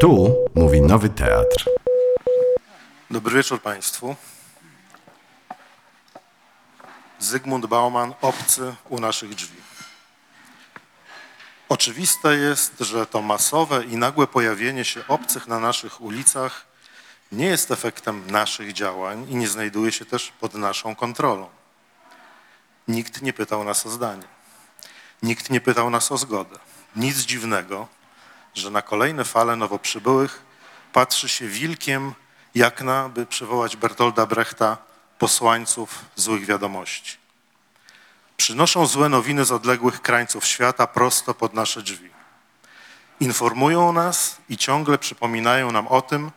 Tu mówi Nowy Teatr. Dobry wieczór Państwu. Zygmunt Bauman, obcy u naszych drzwi. Oczywiste jest, że to masowe i nagłe pojawienie się obcych na naszych ulicach nie jest efektem naszych działań i nie znajduje się też pod naszą kontrolą. Nikt nie pytał nas o zdanie. Nikt nie pytał nas o zgodę. Nic dziwnego, że na kolejne fale nowo przybyłych patrzy się wilkiem, jak na, by przywołać Bertolda Brechta, posłańców złych wiadomości. Przynoszą złe nowiny z odległych krańców świata prosto pod nasze drzwi. Informują nas i ciągle przypominają nam o tym,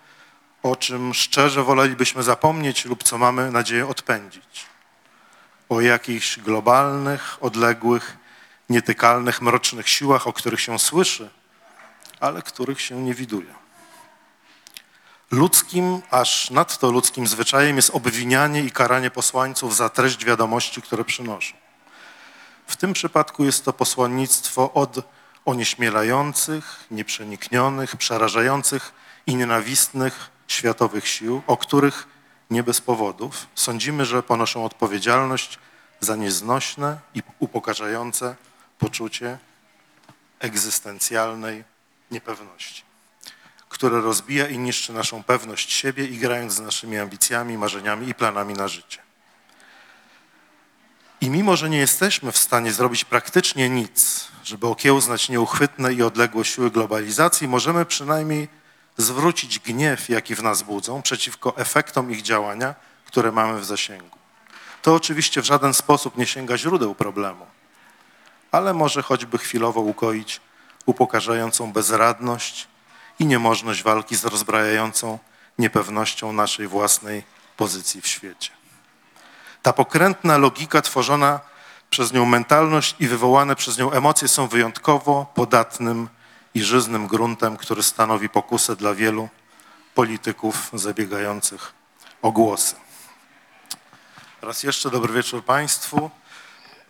o czym szczerze wolelibyśmy zapomnieć lub co mamy nadzieję odpędzić. O jakichś globalnych, odległych, nietykalnych, mrocznych siłach, o których się słyszy, ale których się nie widuje. Ludzkim, aż nadto ludzkim zwyczajem jest obwinianie i karanie posłańców za treść wiadomości, które przynoszą. W tym przypadku jest to posłannictwo od onieśmielających, nieprzeniknionych, przerażających i nienawistnych światowych sił, o których nie bez powodów sądzimy, że ponoszą odpowiedzialność za nieznośne i upokarzające poczucie egzystencjalnej niepewności, które rozbija i niszczy naszą pewność siebie, igrając z naszymi ambicjami, marzeniami i planami na życie. I mimo, że nie jesteśmy w stanie zrobić praktycznie nic, żeby okiełznać nieuchwytne i odległe siły globalizacji, możemy przynajmniej zwrócić gniew, jaki w nas budzą, przeciwko efektom ich działania, które mamy w zasięgu. To oczywiście w żaden sposób nie sięga źródeł problemu, ale może choćby chwilowo ukoić upokarzającą bezradność i niemożność walki z rozbrajającą niepewnością naszej własnej pozycji w świecie. Ta pokrętna logika tworzona przez nią mentalność i wywołane przez nią emocje są wyjątkowo podatnym i żyznym gruntem, który stanowi pokusę dla wielu polityków zabiegających o głosy. Raz jeszcze dobry wieczór Państwu.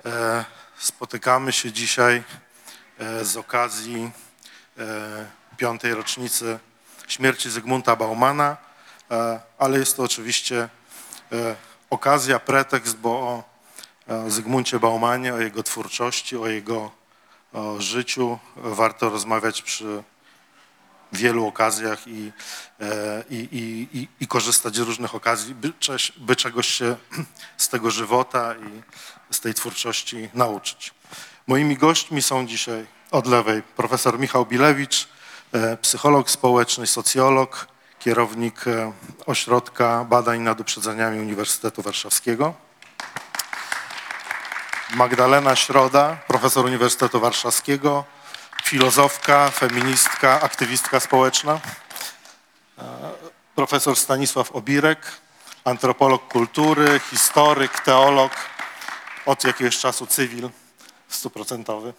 E, spotykamy się dzisiaj z okazji e, piątej rocznicy śmierci Zygmunta Baumana, ale jest to oczywiście okazja, pretekst, bo o Zygmuncie Baumanie, o jego twórczości, o jego życiu warto rozmawiać przy wielu okazjach i, i, i, i, i korzystać z różnych okazji, by, by czegoś się z tego żywota i z tej twórczości nauczyć. Moimi gośćmi są dzisiaj od lewej profesor Michał Bilewicz, psycholog społeczny, socjolog, kierownik Ośrodka Badań nad Uprzedzeniami Uniwersytetu Warszawskiego. Magdalena Środa, profesor Uniwersytetu Warszawskiego, filozofka, feministka, aktywistka społeczna. Profesor Stanisław Obirek, antropolog kultury, historyk, teolog, od jakiegoś czasu cywil stuprocentowy.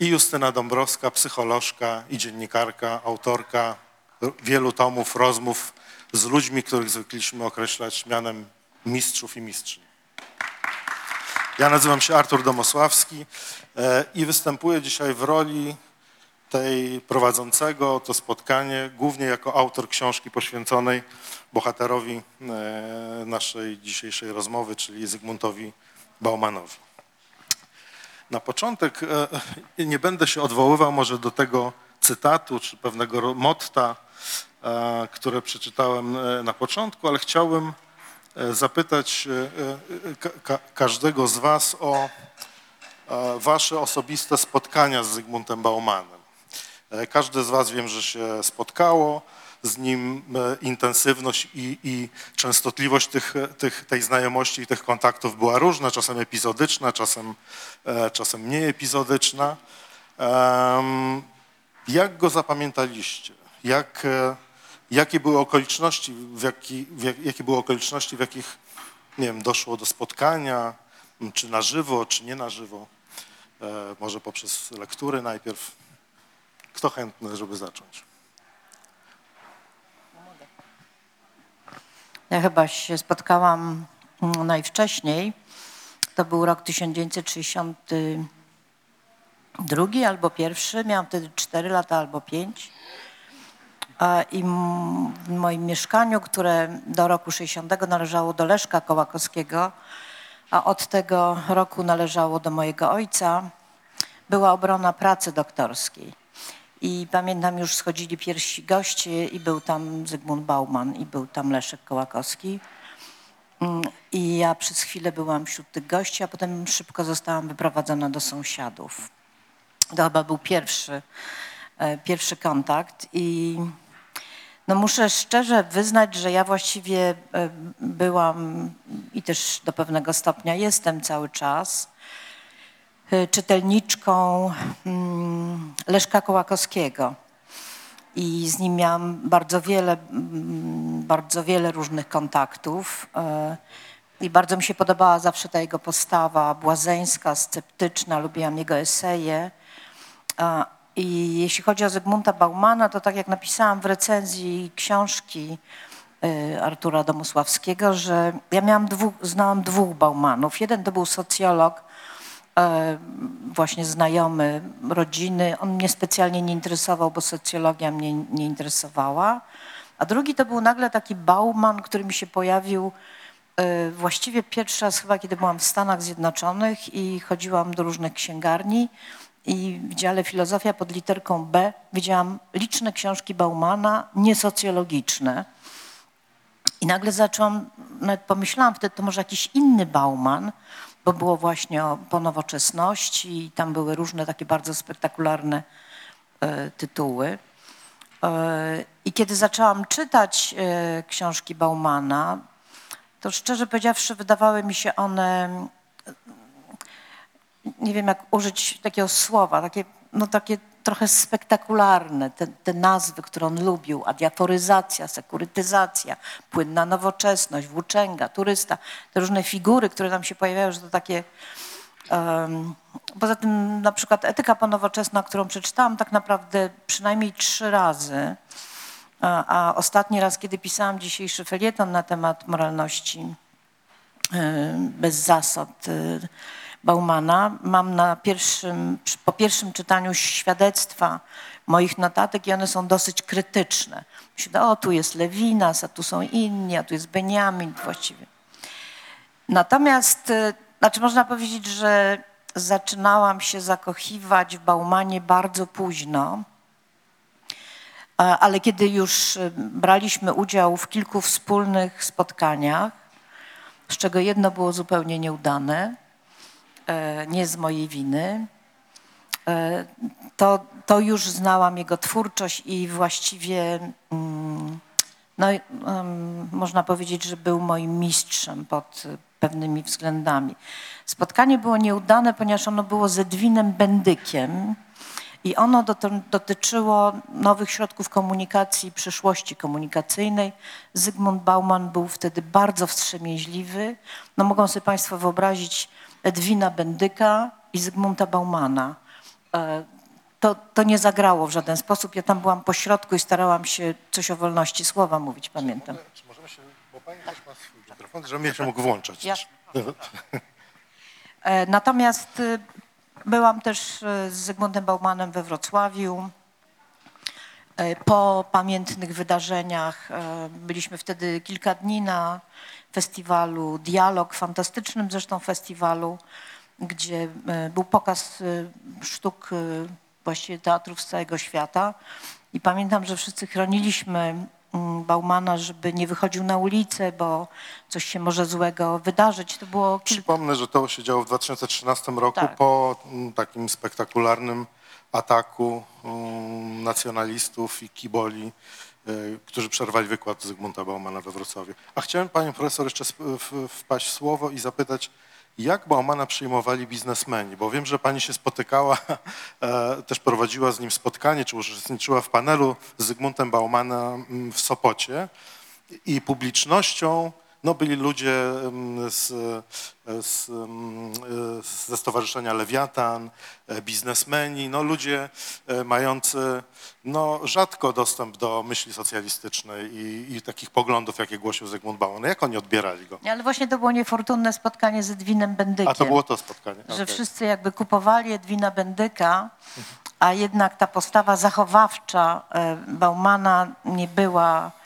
I Justyna Dąbrowska, psycholożka i dziennikarka, autorka wielu tomów rozmów z ludźmi, których zwykliśmy określać mianem mistrzów i mistrzyń. Ja nazywam się Artur Domosławski i występuję dzisiaj w roli tej prowadzącego to spotkanie, głównie jako autor książki poświęconej bohaterowi naszej dzisiejszej rozmowy, czyli Zygmuntowi Baumanowi. Na początek nie będę się odwoływał może do tego cytatu czy pewnego motta, które przeczytałem na początku, ale chciałbym zapytać ka każdego z Was o Wasze osobiste spotkania z Zygmuntem Baumanem. Każde z Was wiem, że się spotkało z nim, intensywność i, i częstotliwość tych, tych, tej znajomości i tych kontaktów była różna, czasem epizodyczna, czasem, czasem mniej epizodyczna. Jak go zapamiętaliście? Jak, jakie były okoliczności, w, jaki, w jak, jakie były okoliczności, w jakich nie wiem, doszło do spotkania, czy na żywo, czy nie na żywo? E, może poprzez lektury najpierw. Kto chętny, żeby zacząć? Ja chyba się spotkałam najwcześniej. To był rok 1962 albo pierwszy. Miałam wtedy 4 lata albo 5. E, I w moim mieszkaniu, które do roku 60 należało do Leszka Kołakowskiego, a od tego roku należało do mojego ojca, była obrona pracy doktorskiej. I pamiętam, już schodzili pierwsi goście i był tam Zygmunt Bauman i był tam Leszek Kołakowski. Mm, I ja przez chwilę byłam wśród tych gości, a potem szybko zostałam wyprowadzona do sąsiadów. To chyba był pierwszy, e, pierwszy kontakt i no muszę szczerze wyznać, że ja właściwie e, byłam i też do pewnego stopnia jestem cały czas czytelniczką mm, Leszka Kołakowskiego. I z nim miałam bardzo wiele, mm, bardzo wiele różnych kontaktów. e, I bardzo mi się podobała zawsze ta jego postawa błazeńska, sceptyczna. Lubiłam jego eseje. I jeśli chodzi o Zygmunta Baumana, to tak jak napisałam w recenzji książki y, Artura Domosławskiego, że ja miałam dwóch, znałam dwóch Baumanów. Jeden to był socjolog, właśnie znajomy rodziny. On mnie specjalnie nie interesował, bo socjologia mnie nie interesowała. A drugi to był nagle taki Bauman, który mi się pojawił e, właściwie pierwszy raz chyba, kiedy byłam w Stanach Zjednoczonych i chodziłam do różnych księgarni i w dziale filozofia pod literką B widziałam liczne książki Baumana, niesocjologiczne. I nagle zaczęłam, nawet pomyślałam wtedy, to może jakiś inny Bauman, bo było właśnie o, po nowoczesności i tam były różne takie bardzo spektakularne e, tytuły. E, I kiedy zaczęłam czytać e, książki Baumana, to szczerze powiedziawszy wydawały mi się one nie wiem jak użyć takiego słowa, takie, no takie trochę spektakularne, te, te nazwy, które on lubił, adiaforyzacja, sekurytyzacja, płynna nowoczesność, włóczęga, turysta, te różne figury, które nam się pojawiają, że to takie... em, poza tym na przykład etyka ponowoczesna, którą przeczytałam tak naprawdę przynajmniej trzy razy, a, a ostatni raz, kiedy pisałam dzisiejszy felieton na temat moralności bez zasad y, Baumana. Mam na pierwszym, po pierwszym czytaniu świadectwa moich notatek i one są dosyć krytyczne. Myślę, o tu jest Lewinas, a tu są inni, a tu jest Beniamin właściwie. Natomiast, y, znaczy można powiedzieć, że zaczynałam się zakochiwać w Baumanie bardzo późno. Ale kiedy już y, braliśmy udział w kilku wspólnych spotkaniach, z czego jedno było zupełnie nieudane, nie z mojej winy, e, to, to już znałam jego twórczość i właściwie mm, no, można powiedzieć, że był moim mistrzem pod pewnymi względami. Spotkanie było nieudane, ponieważ ono było z Edwinem Bendykiem i ono doty- dotyczyło nowych środków komunikacji, przyszłości komunikacyjnej. Zygmunt Bauman był wtedy bardzo wstrzemięźliwy. No mogą sobie Państwo wyobrazić Edwina Bendyka i Zygmunta Baumana. E, To, to nie zagrało w żaden sposób. Ja tam byłam po środku i starałam się coś o wolności słowa mówić, pamiętam. Czy możemy się, bo pani też ma swój mikrofon, żebym ja się mógł włączać. Jasne. E, Natomiast y, byłam też y, z Zygmuntem Baumanem we Wrocławiu. E, Po pamiętnych wydarzeniach byliśmy wtedy kilka dni na festiwalu Dialog, fantastycznym zresztą festiwalu, gdzie e, był pokaz y, sztuk y, właściwie teatrów z całego świata. I pamiętam, że wszyscy chroniliśmy mm, Baumana, żeby nie wychodził na ulicę, bo coś się może złego wydarzyć. To było kilka Przypomnę, że to się działo w 2013 roku Tak. po mm, takim spektakularnym ataku mm, nacjonalistów i kiboli, którzy przerwali wykład Zygmunta Baumana we Wrocławiu. A chciałem panią profesor jeszcze wpaść w słowo i zapytać, jak Baumana przyjmowali biznesmeni? Bo wiem, że pani się spotykała, e, też prowadziła z nim spotkanie, czy uczestniczyła w panelu z Zygmuntem Baumana mm, w Sopocie i publicznością no, byli ludzie z, z, mm, z- ze Stowarzyszenia Lewiatan, e, biznesmeni, no, ludzie e, mający no, rzadko dostęp do myśli socjalistycznej i, i takich poglądów, jakie głosił Zygmunt Bauman. Jak oni odbierali go? Ale właśnie to było niefortunne spotkanie z Edwinem Bendykiem. A to było to spotkanie. Że Okej. wszyscy jakby kupowali Edwina Bendyka a jednak ta postawa zachowawcza e, Baumana nie była, e,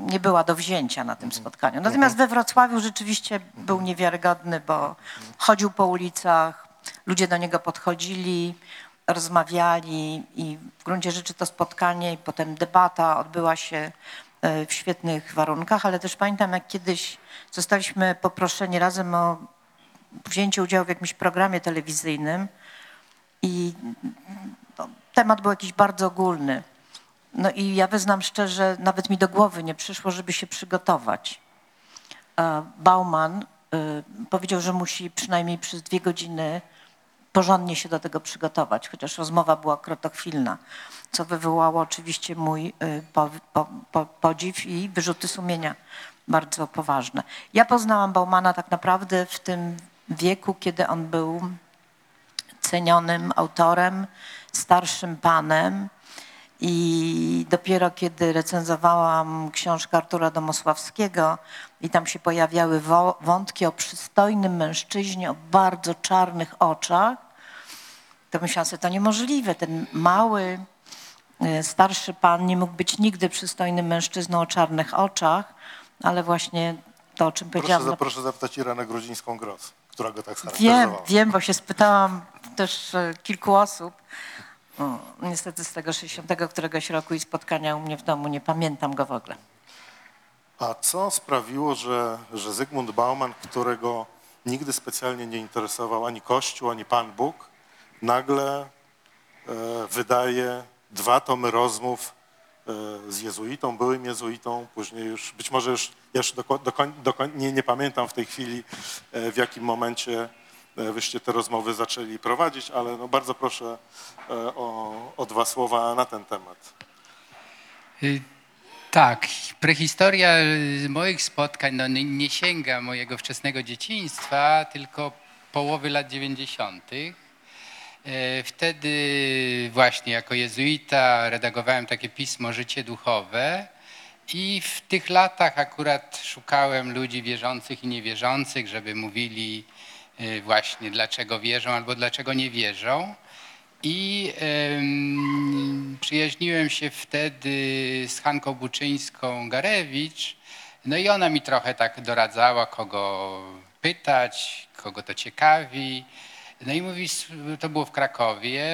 nie była do wzięcia na tym spotkaniu. Natomiast we Wrocławiu rzeczywiście był niewiarygodny, bo chodził po ulicach, ludzie do niego podchodzili, rozmawiali i w gruncie rzeczy to spotkanie i potem debata odbyła się e, w świetnych warunkach, ale też pamiętam jak kiedyś zostaliśmy poproszeni razem o wzięcie udziału w jakimś programie telewizyjnym i no, temat był jakiś bardzo ogólny. No i ja wyznam szczerze, nawet mi do głowy nie przyszło, żeby się przygotować. E, Bauman e, powiedział, że musi przynajmniej przez dwie godziny porządnie się do tego przygotować, chociaż rozmowa była krotochwilna, co wywołało oczywiście mój po, podziw i wyrzuty sumienia bardzo poważne. Ja poznałam Baumana tak naprawdę w tym wieku, kiedy on był cenionym autorem, starszym panem i dopiero kiedy recenzowałam książkę Artura Domosławskiego i tam się pojawiały wątki o przystojnym mężczyźnie o bardzo czarnych oczach, to myślałam sobie, to niemożliwe. Ten mały, e, starszy pan nie mógł być nigdy przystojnym mężczyzną o czarnych oczach, ale właśnie to, o czym Proszę, powiedziałam. za- na proszę zapytać Irenę Grudzińską-Gross, która go tak Wiem, scharakteryzowała. wiem, bo się spytałam też e, kilku osób. Niestety z tego 60 któregoś roku i spotkania u mnie w domu, nie pamiętam go w ogóle. A co sprawiło, że, że Zygmunt Bauman, którego nigdy specjalnie nie interesował ani Kościół, ani Pan Bóg, nagle e, wydaje dwa tomy rozmów e, z jezuitą, byłym jezuitą, później już, być może już, już doko, dokoń, dokoń, nie, nie pamiętam w tej chwili, e, w jakim momencie wyście te rozmowy zaczęli prowadzić, ale no bardzo proszę e, o, o dwa słowa na ten temat. Y, Tak, prehistoria y, moich spotkań no, nie, sięga mojego wczesnego dzieciństwa, tylko połowy lat 90. E, Wtedy właśnie jako jezuita redagowałem takie pismo Życie Duchowe i w tych latach akurat szukałem ludzi wierzących i niewierzących, żeby mówili właśnie dlaczego wierzą albo dlaczego nie wierzą. I em, przyjaźniłem się wtedy z Hanką Buczyńską-Garewicz. No i ona mi trochę tak doradzała, kogo pytać, kogo to ciekawi. No i mówi, to było w Krakowie,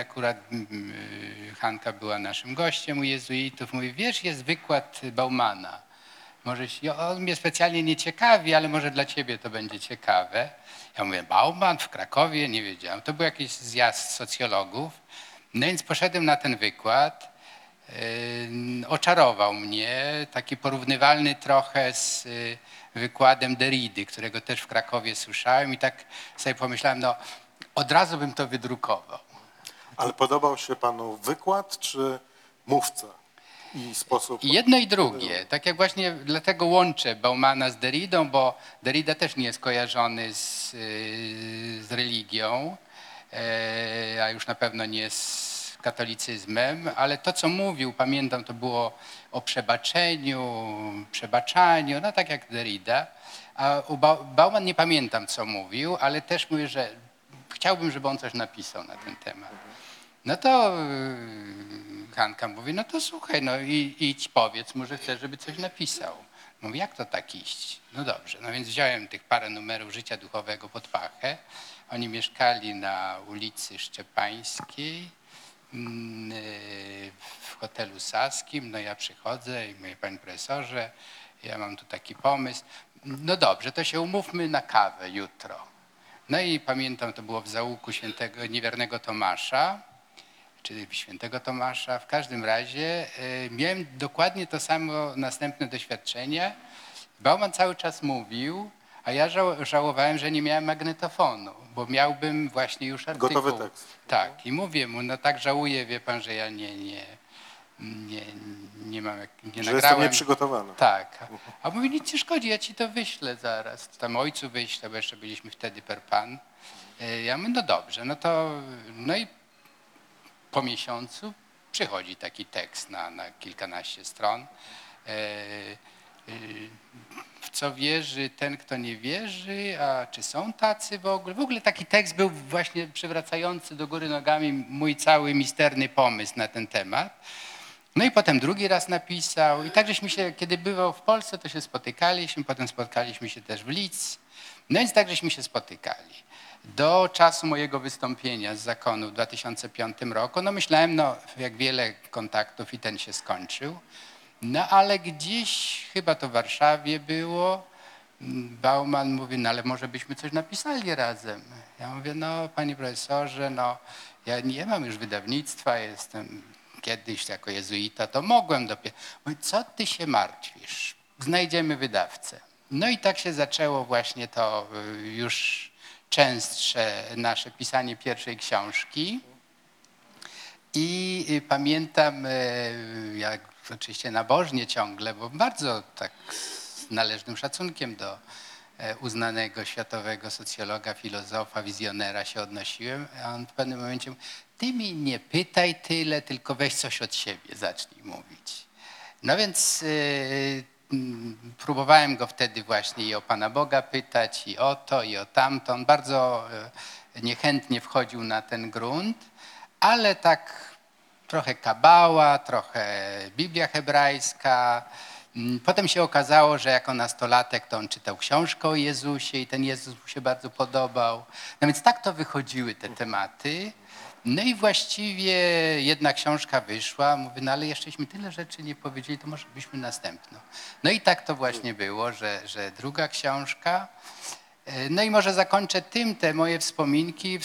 akurat y, Hanka była naszym gościem u jezuitów. Mówi, wiesz, jest wykład Baumana. Może on mnie specjalnie nie ciekawi, ale może dla ciebie to będzie ciekawe. Ja mówię, Bauman w Krakowie, nie wiedziałem. To był jakiś zjazd socjologów. No więc poszedłem na ten wykład. Yy, Oczarował mnie, taki porównywalny trochę z y, wykładem Derrida, którego też w Krakowie słyszałem i tak sobie pomyślałem, no od razu bym to wydrukował. Ale podobał się panu wykład czy mówca i sposób? Jedno i drugie. Tak jak właśnie dlatego łączę Baumana z Derridą, bo Derrida też nie jest kojarzony z, yy, z religią, e, a już na pewno nie z katolicyzmem, ale to, co mówił, pamiętam, to było o przebaczeniu, przebaczaniu, no tak jak Derrida. A u Ba- Bauman nie pamiętam, co mówił, ale też mówię, że chciałbym, żeby on coś napisał na ten temat. No to yy, Hanka mówi, no to słuchaj, no i idź powiedz mu, że chcesz, żeby coś napisał. Mówi, jak to tak iść? No dobrze, no więc wziąłem tych parę numerów Życia Duchowego pod pachę. Oni mieszkali na ulicy Szczepańskiej mm, w hotelu Saskim. No ja przychodzę i mówię, panie profesorze, ja mam tu taki pomysł. No dobrze, to się umówmy na kawę jutro. No i pamiętam, to było w załuku świętego niewiernego Tomasza, czy świętego Tomasza. W każdym razie e, miałem dokładnie to samo następne doświadczenie. Bauman cały czas mówił, a ja żał, żałowałem, że nie miałem magnetofonu, bo miałbym właśnie już artykuł. Gotowy tekst. Tak, i mówię mu, no tak żałuję, wie pan, że ja nie, nie, nie, nie mam, jak- nie Że nagrałem. nieprzygotowany. Tak. A mówi, nic nie szkodzi, ja ci to wyślę zaraz. Tam ojcu wyślę, bo jeszcze byliśmy wtedy per pan. E, Ja mówię, no dobrze, no to, no i po miesiącu przychodzi taki tekst na, na kilkanaście stron. E, y, w co wierzy ten, kto nie wierzy, a czy są tacy w ogóle. W ogóle taki tekst był właśnie przywracający do góry nogami mój cały misterny pomysł na ten temat. No i potem drugi raz napisał i tak żeśmy się, kiedy bywał w Polsce, to się spotykaliśmy, potem spotkaliśmy się też w Lidz. No więc tak żeśmy się spotykali. Do czasu mojego wystąpienia z zakonu w 2005 roku, no myślałem, no jak wiele kontaktów i ten się skończył. No ale gdzieś, chyba to w Warszawie było, Bauman mówi, no ale może byśmy coś napisali razem. Ja mówię, no panie profesorze, no ja nie mam już wydawnictwa, jestem kiedyś jako jezuita, to mogłem dopiero. Mówi, co ty się martwisz? Znajdziemy wydawcę. No i tak się zaczęło właśnie to y, już częstsze nasze pisanie pierwszej książki. I y, pamiętam, y, jak oczywiście nabożnie ciągle, bo bardzo tak z należnym szacunkiem do e, uznanego światowego socjologa, filozofa, wizjonera się odnosiłem, a on w pewnym momencie mówi, ty mi nie pytaj tyle, tylko weź coś od siebie, zacznij mówić. No więc y, próbowałem go wtedy właśnie i o Pana Boga pytać, i o to, i o tamto. On bardzo y, niechętnie wchodził na ten grunt, ale tak trochę kabała, trochę Biblia hebrajska. Mm, Potem się okazało, że jako nastolatek to on czytał książkę o Jezusie i ten Jezus mu się bardzo podobał. No więc tak to wychodziły te tematy. No i właściwie jedna książka wyszła, mówię, no ale jeszcześmy tyle rzeczy nie powiedzieli, to może byśmy następną. No i tak to właśnie było, że, że druga książka. E, No i może zakończę tym te moje wspominki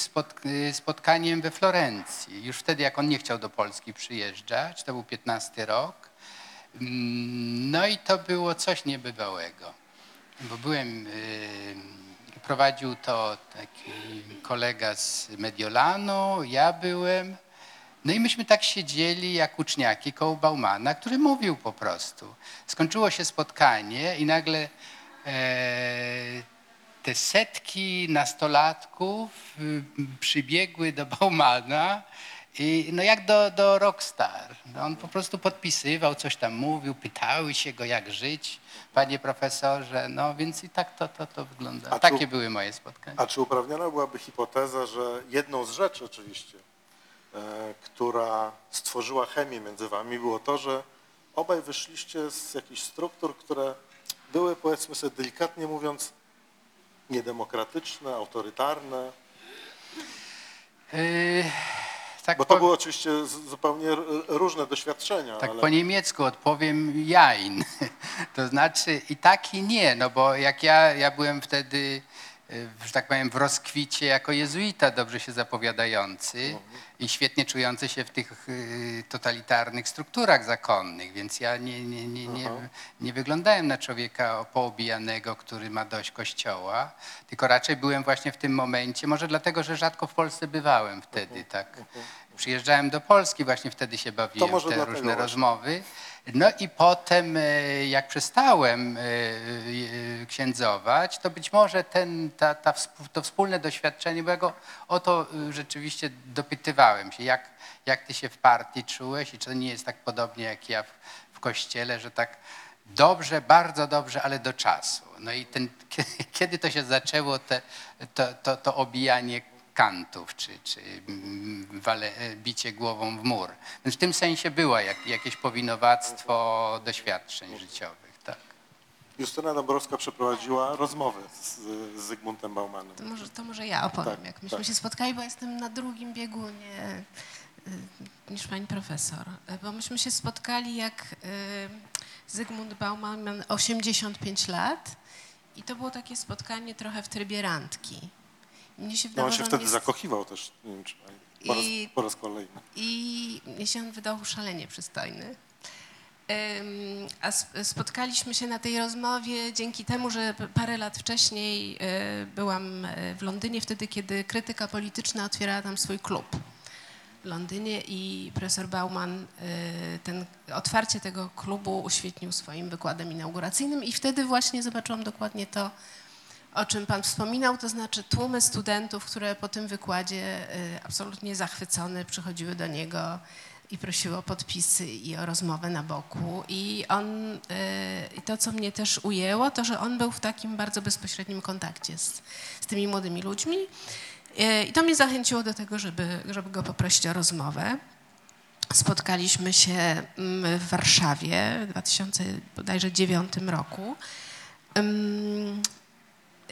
y, spotkaniem we Florencji. Już wtedy, jak on nie chciał do Polski przyjeżdżać, to był 15 rok. Mm, No i to było coś niebywałego, bo byłem, y, prowadził to taki kolega z Mediolanu, ja byłem. No i myśmy tak siedzieli jak uczniaki koło Baumana, który mówił po prostu. Skończyło się spotkanie i nagle e, te setki nastolatków y, przybiegły do Baumana i no jak do, do rockstar. No on po prostu podpisywał, coś tam mówił, pytały się go jak żyć, panie profesorze, no więc i tak to, to, to wygląda. A czy- Takie były moje spotkania. A czy uprawniona byłaby hipoteza, że jedną z rzeczy oczywiście, e, która stworzyła chemię między wami, było to, że obaj wyszliście z jakichś struktur, które były, powiedzmy sobie delikatnie mówiąc, niedemokratyczne, autorytarne, Yy, tak bo to po- były oczywiście zupełnie różne doświadczenia, Tak ale po niemiecku odpowiem jain. To znaczy i tak i nie, no bo jak ja, ja byłem wtedy, że tak powiem, w rozkwicie jako jezuita dobrze się zapowiadający i świetnie czujący się w tych y, totalitarnych strukturach zakonnych, więc ja nie, nie, nie, nie, nie wyglądałem na człowieka poobijanego, który ma dość kościoła, tylko raczej byłem właśnie w tym momencie, może dlatego, że rzadko w Polsce bywałem wtedy, tak. Przyjeżdżałem do Polski, właśnie wtedy się bawiłem w te różne właśnie. rozmowy. No i potem, e, jak przestałem e, e, księdzować, to być może ten, ta, ta, to wspólne doświadczenie, bo ja go o to rzeczywiście dopytywałem się, jak, jak ty się w partii czułeś i czy to nie jest tak podobnie jak ja w, w kościele, że tak dobrze, bardzo dobrze, ale do czasu. No i ten, kiedy to się zaczęło, te, to, to, to obijanie kantów, czy, czy mm, wale, bicie głową w mur. Więc w tym sensie było jak, jakieś powinowactwo doświadczeń życiowych. Tak. Justyna Dąbrowska przeprowadziła rozmowy z, z Zygmuntem Baumanem. To może, to może ja opowiem, Tak, jak myśmy tak. się spotkali, bo jestem na drugim biegunie y, niż pani profesor. Y, Bo myśmy się spotkali, jak Zygmunt Bauman miał 85 lat i to było takie spotkanie trochę w trybie randki. Mnie się No on się wtedy jest- zakochiwał też, nie wiem, czy po raz, I- po raz kolejny. i mnie się on wydał szalenie przystojny. A sp- spotkaliśmy się na tej rozmowie dzięki temu, że parę lat wcześniej y, byłam y, w Londynie, wtedy kiedy krytyka polityczna otwierała tam swój klub w Londynie i profesor Bauman y, ten, otwarcie tego klubu uświetnił swoim wykładem inauguracyjnym i wtedy właśnie zobaczyłam dokładnie to, o czym Pan wspominał, to znaczy tłumy studentów, które po tym wykładzie y, absolutnie zachwycone przychodziły do niego i prosiły o podpisy i o rozmowę na boku. I on, y, i to co mnie też ujęło, to że on był w takim bardzo bezpośrednim kontakcie z, z tymi młodymi ludźmi. Y, I to mnie zachęciło do tego, żeby, żeby go poprosić o rozmowę. Spotkaliśmy się mm, w Warszawie w 2009 roku.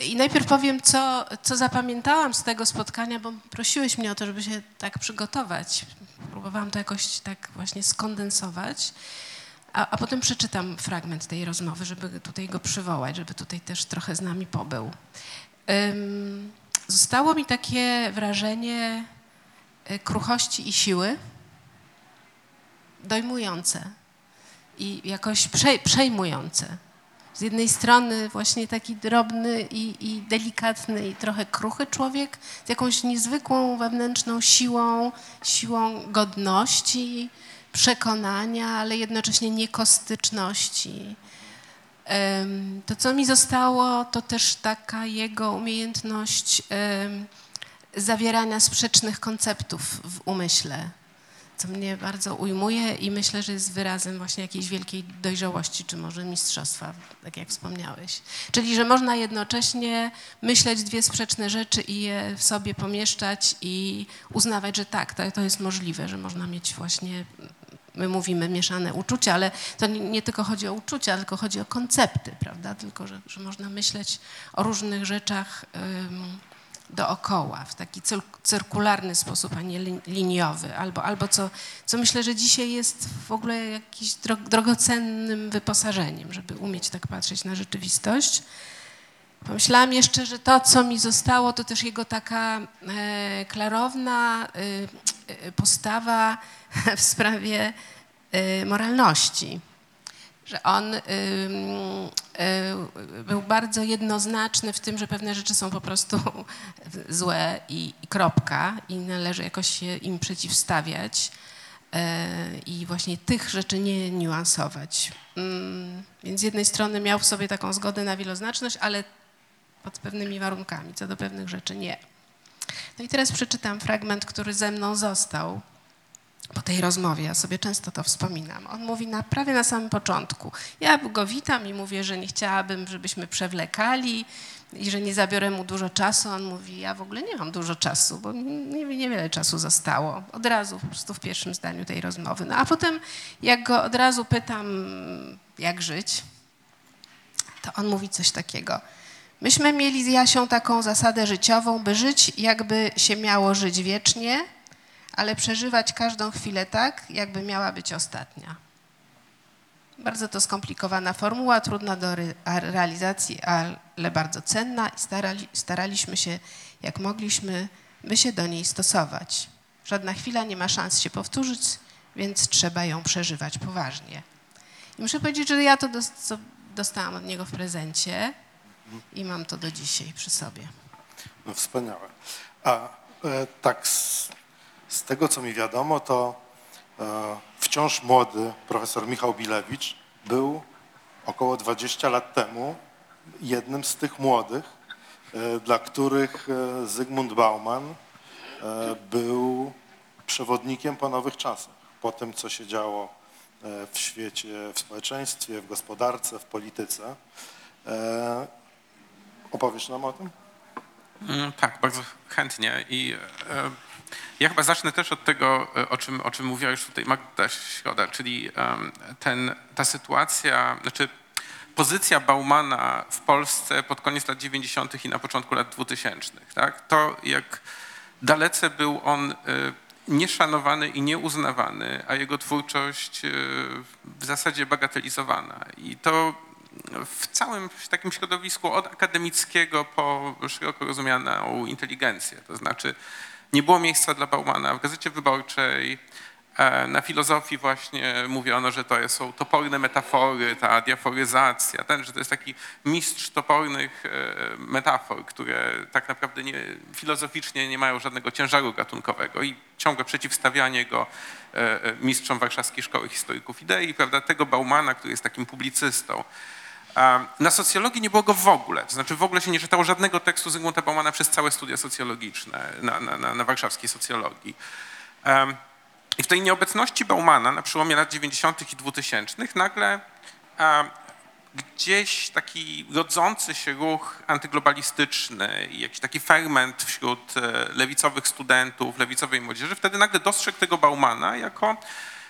I najpierw powiem, co, co zapamiętałam z tego spotkania, bo prosiłeś mnie o to, żeby się tak przygotować. Próbowałam to jakoś tak właśnie skondensować. A, a potem przeczytam fragment tej rozmowy, żeby tutaj go przywołać, żeby tutaj też trochę z nami pobył. Ym, zostało mi takie wrażenie y, kruchości i siły, dojmujące i jakoś przej, przejmujące. Z jednej strony właśnie taki drobny i, i delikatny i trochę kruchy człowiek z jakąś niezwykłą wewnętrzną siłą, siłą godności, przekonania, ale jednocześnie niekostyczności. To, co mi zostało, to też taka jego umiejętność zawierania sprzecznych konceptów w umyśle co mnie bardzo ujmuje i myślę, że jest wyrazem właśnie jakiejś wielkiej dojrzałości, czy może mistrzostwa, tak jak wspomniałeś. Czyli, że można jednocześnie myśleć dwie sprzeczne rzeczy i je w sobie pomieszczać i uznawać, że tak, to, to jest możliwe, że można mieć właśnie, my mówimy mieszane uczucia, ale to nie, nie tylko chodzi o uczucia, tylko chodzi o koncepty, prawda? Tylko, że, że można myśleć o różnych rzeczach dookoła, w taki cyr- cyrkularny sposób, a nie li- liniowy, albo, albo co, co myślę, że dzisiaj jest w ogóle jakimś dro- drogocennym wyposażeniem, żeby umieć tak patrzeć na rzeczywistość. Pomyślałam jeszcze, że to, co mi zostało, to też jego taka e, klarowna e, e, postawa w sprawie e, moralności że on ym, y, był bardzo jednoznaczny w tym, że pewne rzeczy są po prostu złe i, i kropka i należy jakoś się im przeciwstawiać y, i właśnie tych rzeczy nie niuansować. Ym, więc z jednej strony miał w sobie taką zgodę na wieloznaczność, ale pod pewnymi warunkami, co do pewnych rzeczy nie. No i teraz przeczytam fragment, który ze mną został po tej rozmowie, ja sobie często to wspominam. On mówi na, prawie na samym początku. Ja go witam i mówię, że nie chciałabym, żebyśmy przewlekali i że nie zabiorę mu dużo czasu. On mówi, ja w ogóle nie mam dużo czasu, bo nie, niewiele czasu zostało. Od razu, po prostu w pierwszym zdaniu tej rozmowy. No a potem, jak go od razu pytam, jak żyć, to on mówi coś takiego. Myśmy mieli z Jasią taką zasadę życiową, by żyć jakby się miało żyć wiecznie, ale przeżywać każdą chwilę tak, jakby miała być ostatnia. Bardzo to skomplikowana formuła, trudna do realizacji, ale bardzo cenna i starali, staraliśmy się, jak mogliśmy, by się do niej stosować. Żadna chwila nie ma szans się powtórzyć, więc trzeba ją przeżywać poważnie. I muszę powiedzieć, że ja to dostałam od niego w prezencie i mam to do dzisiaj przy sobie. No wspaniałe. A e, tak z tego, co mi wiadomo, to e, wciąż młody profesor Michał Bilewicz był około 20 lat temu jednym z tych młodych, e, dla których e, Zygmunt Bauman był przewodnikiem po nowych czasach. Po tym, co się działo w świecie, w społeczeństwie, w gospodarce, w polityce. Opowiesz nam o tym? Mm, Tak, bardzo chętnie. I ja chyba zacznę też od tego, e, o czym, o czym mówiła już tutaj Magda Środa, czyli ten, ta sytuacja, znaczy pozycja Baumana w Polsce pod koniec lat 90. i na początku lat 2000. Tak? To jak dalece był on e, nieszanowany i nieuznawany, a jego twórczość e, w zasadzie bagatelizowana. I to w całym takim środowisku od akademickiego po szeroko rozumianą inteligencję. To znaczy nie było miejsca dla Baumana w Gazecie Wyborczej, e, na filozofii właśnie mówiono, że to są toporne metafory, ta diaforyzacja, ten, że to jest taki mistrz topornych e, metafor, które tak naprawdę nie, filozoficznie nie mają żadnego ciężaru gatunkowego i ciągłe przeciwstawianie go e, mistrzom Warszawskiej Szkoły Historyków Idei, prawda, tego Baumana, który jest takim publicystą. Na socjologii nie było go w ogóle, to znaczy w ogóle się nie czytało żadnego tekstu Zygmunta Baumana przez całe studia socjologiczne na, na, na, na warszawskiej socjologii. I w tej nieobecności Baumana na przełomie lat 90. i 2000 nagle gdzieś taki rodzący się ruch antyglobalistyczny i jakiś taki ferment wśród e, lewicowych studentów, lewicowej młodzieży, wtedy nagle dostrzegł tego Baumana jako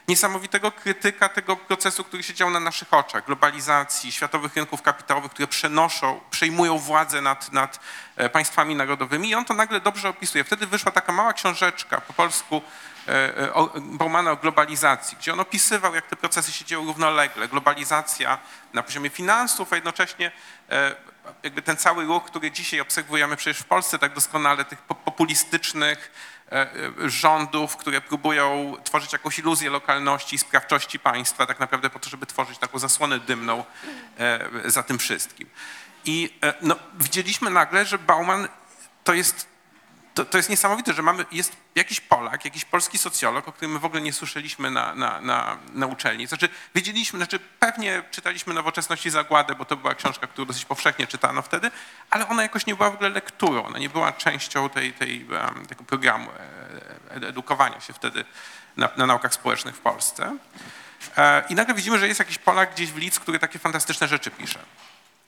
niesamowitego krytyka tego procesu, który się dział na naszych oczach, globalizacji, światowych rynków kapitałowych, które przenoszą, przejmują władzę nad, nad e, państwami narodowymi i on to nagle dobrze opisuje. Wtedy wyszła taka mała książeczka po polsku e, e, o- Baumana globalizacji, gdzie on opisywał, jak te procesy się dzieją równolegle. Globalizacja na poziomie finansów, a jednocześnie jakby ten cały ruch, który dzisiaj obserwujemy przecież w Polsce tak doskonale, tych po- populistycznych rządów, które próbują tworzyć jakąś iluzję lokalności i sprawczości państwa, tak naprawdę po to, żeby tworzyć taką zasłonę dymną e, za tym wszystkim. I e, no, widzieliśmy nagle, że Bauman to jest to, to jest niesamowite, że mamy, jest jakiś Polak, jakiś polski socjolog, o którym my w ogóle nie słyszeliśmy na, na, na, na uczelni. Znaczy, wiedzieliśmy, znaczy pewnie czytaliśmy Nowoczesność i Zagładę, bo to była książka, którą dosyć powszechnie czytano wtedy, ale ona jakoś nie była w ogóle lekturą, ona nie była częścią tej, tej, tego programu e, e, edukowania się wtedy na, na naukach społecznych w Polsce. E, I nagle widzimy, że jest jakiś Polak gdzieś w Lidz, który takie fantastyczne rzeczy pisze.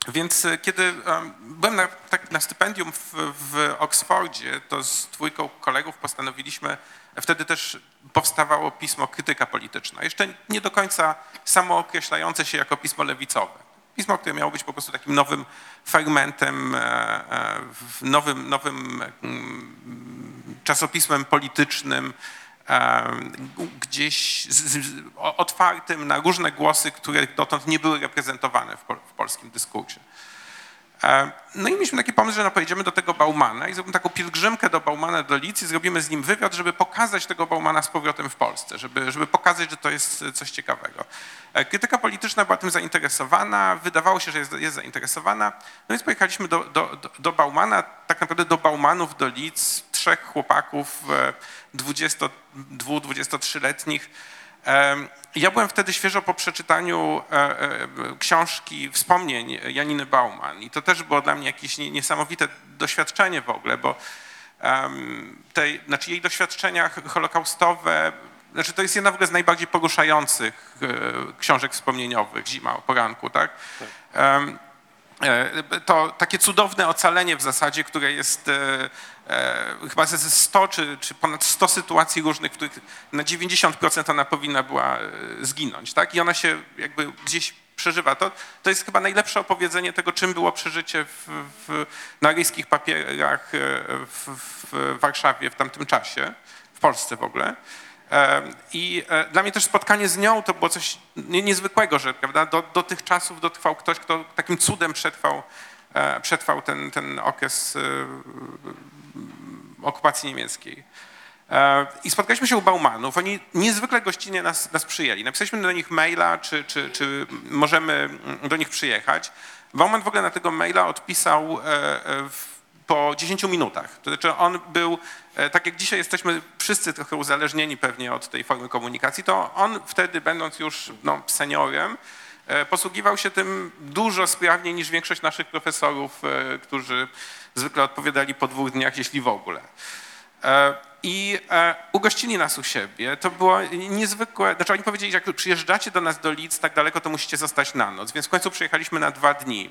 Więc e, kiedy em, byłem na, tak, na stypendium w, w Oksfordzie, to z dwójką kolegów postanowiliśmy, wtedy też powstawało pismo Krytyka Polityczna. Jeszcze nie do końca samookreślające się jako pismo lewicowe. Pismo, które miało być po prostu takim nowym fermentem, e, e, nowym, nowym mm, czasopismem politycznym, gdzieś z, z, otwartym na różne głosy, które dotąd nie były reprezentowane w, w polskim dyskursie. No i mieliśmy taki pomysł, że no pojedziemy do tego Baumana i zrobimy taką pielgrzymkę do Baumana do Lidz i zrobimy z nim wywiad, żeby pokazać tego Baumana z powrotem w Polsce, żeby, żeby pokazać, że to jest coś ciekawego. E, Krytyka polityczna była tym zainteresowana, wydawało się, że jest, jest zainteresowana, no więc pojechaliśmy do, do, do- do Baumana, tak naprawdę do Baumanów, do Lidz, trzech chłopaków e, 22-23-letnich, Em, Ja byłem wtedy świeżo po przeczytaniu e, e, książki wspomnień Janiny Bauman. I to też było dla mnie jakieś nie- niesamowite doświadczenie w ogóle, bo tej, znaczy jej doświadczenia holokaustowe, znaczy to jest jedna w ogóle z najbardziej poruszających e, książek wspomnieniowych, Zima o poranku, tak? E, to takie cudowne ocalenie w zasadzie, które jest e, e, chyba ze 100 czy, czy ponad 100 sytuacji różnych, w których na 90% ona powinna była e, zginąć, tak? I ona się jakby gdzieś przeżywa. To, to jest chyba najlepsze opowiedzenie tego, czym było przeżycie w, w, na aryjskich papierach e, w, w Warszawie w tamtym czasie, w Polsce w ogóle. I e, dla mnie też spotkanie z nią to było coś nie- niezwykłego, że prawda, do, do tych czasów dotrwał ktoś, kto takim cudem przetrwał, e, przetrwał ten, ten okres e, okupacji niemieckiej. I spotkaliśmy się u Baumanów. Oni niezwykle gościnnie nas, nas przyjęli. Napisaliśmy do nich maila, czy, czy, czy możemy mm, do nich przyjechać. Bauman w ogóle na tego maila odpisał w, po 10 minutach. To znaczy on był, e, tak jak dzisiaj jesteśmy wszyscy trochę uzależnieni pewnie od tej formy komunikacji, to on wtedy, będąc już no, seniorem, e, posługiwał się tym dużo sprawniej niż większość naszych profesorów, e, którzy zwykle odpowiadali po dwóch dniach, jeśli w ogóle. I ugościli nas u siebie. To było niezwykłe. Znaczy oni powiedzieli, jak przyjeżdżacie do nas do Lidz tak daleko, to musicie zostać na noc. Więc w końcu przyjechaliśmy na dwa dni.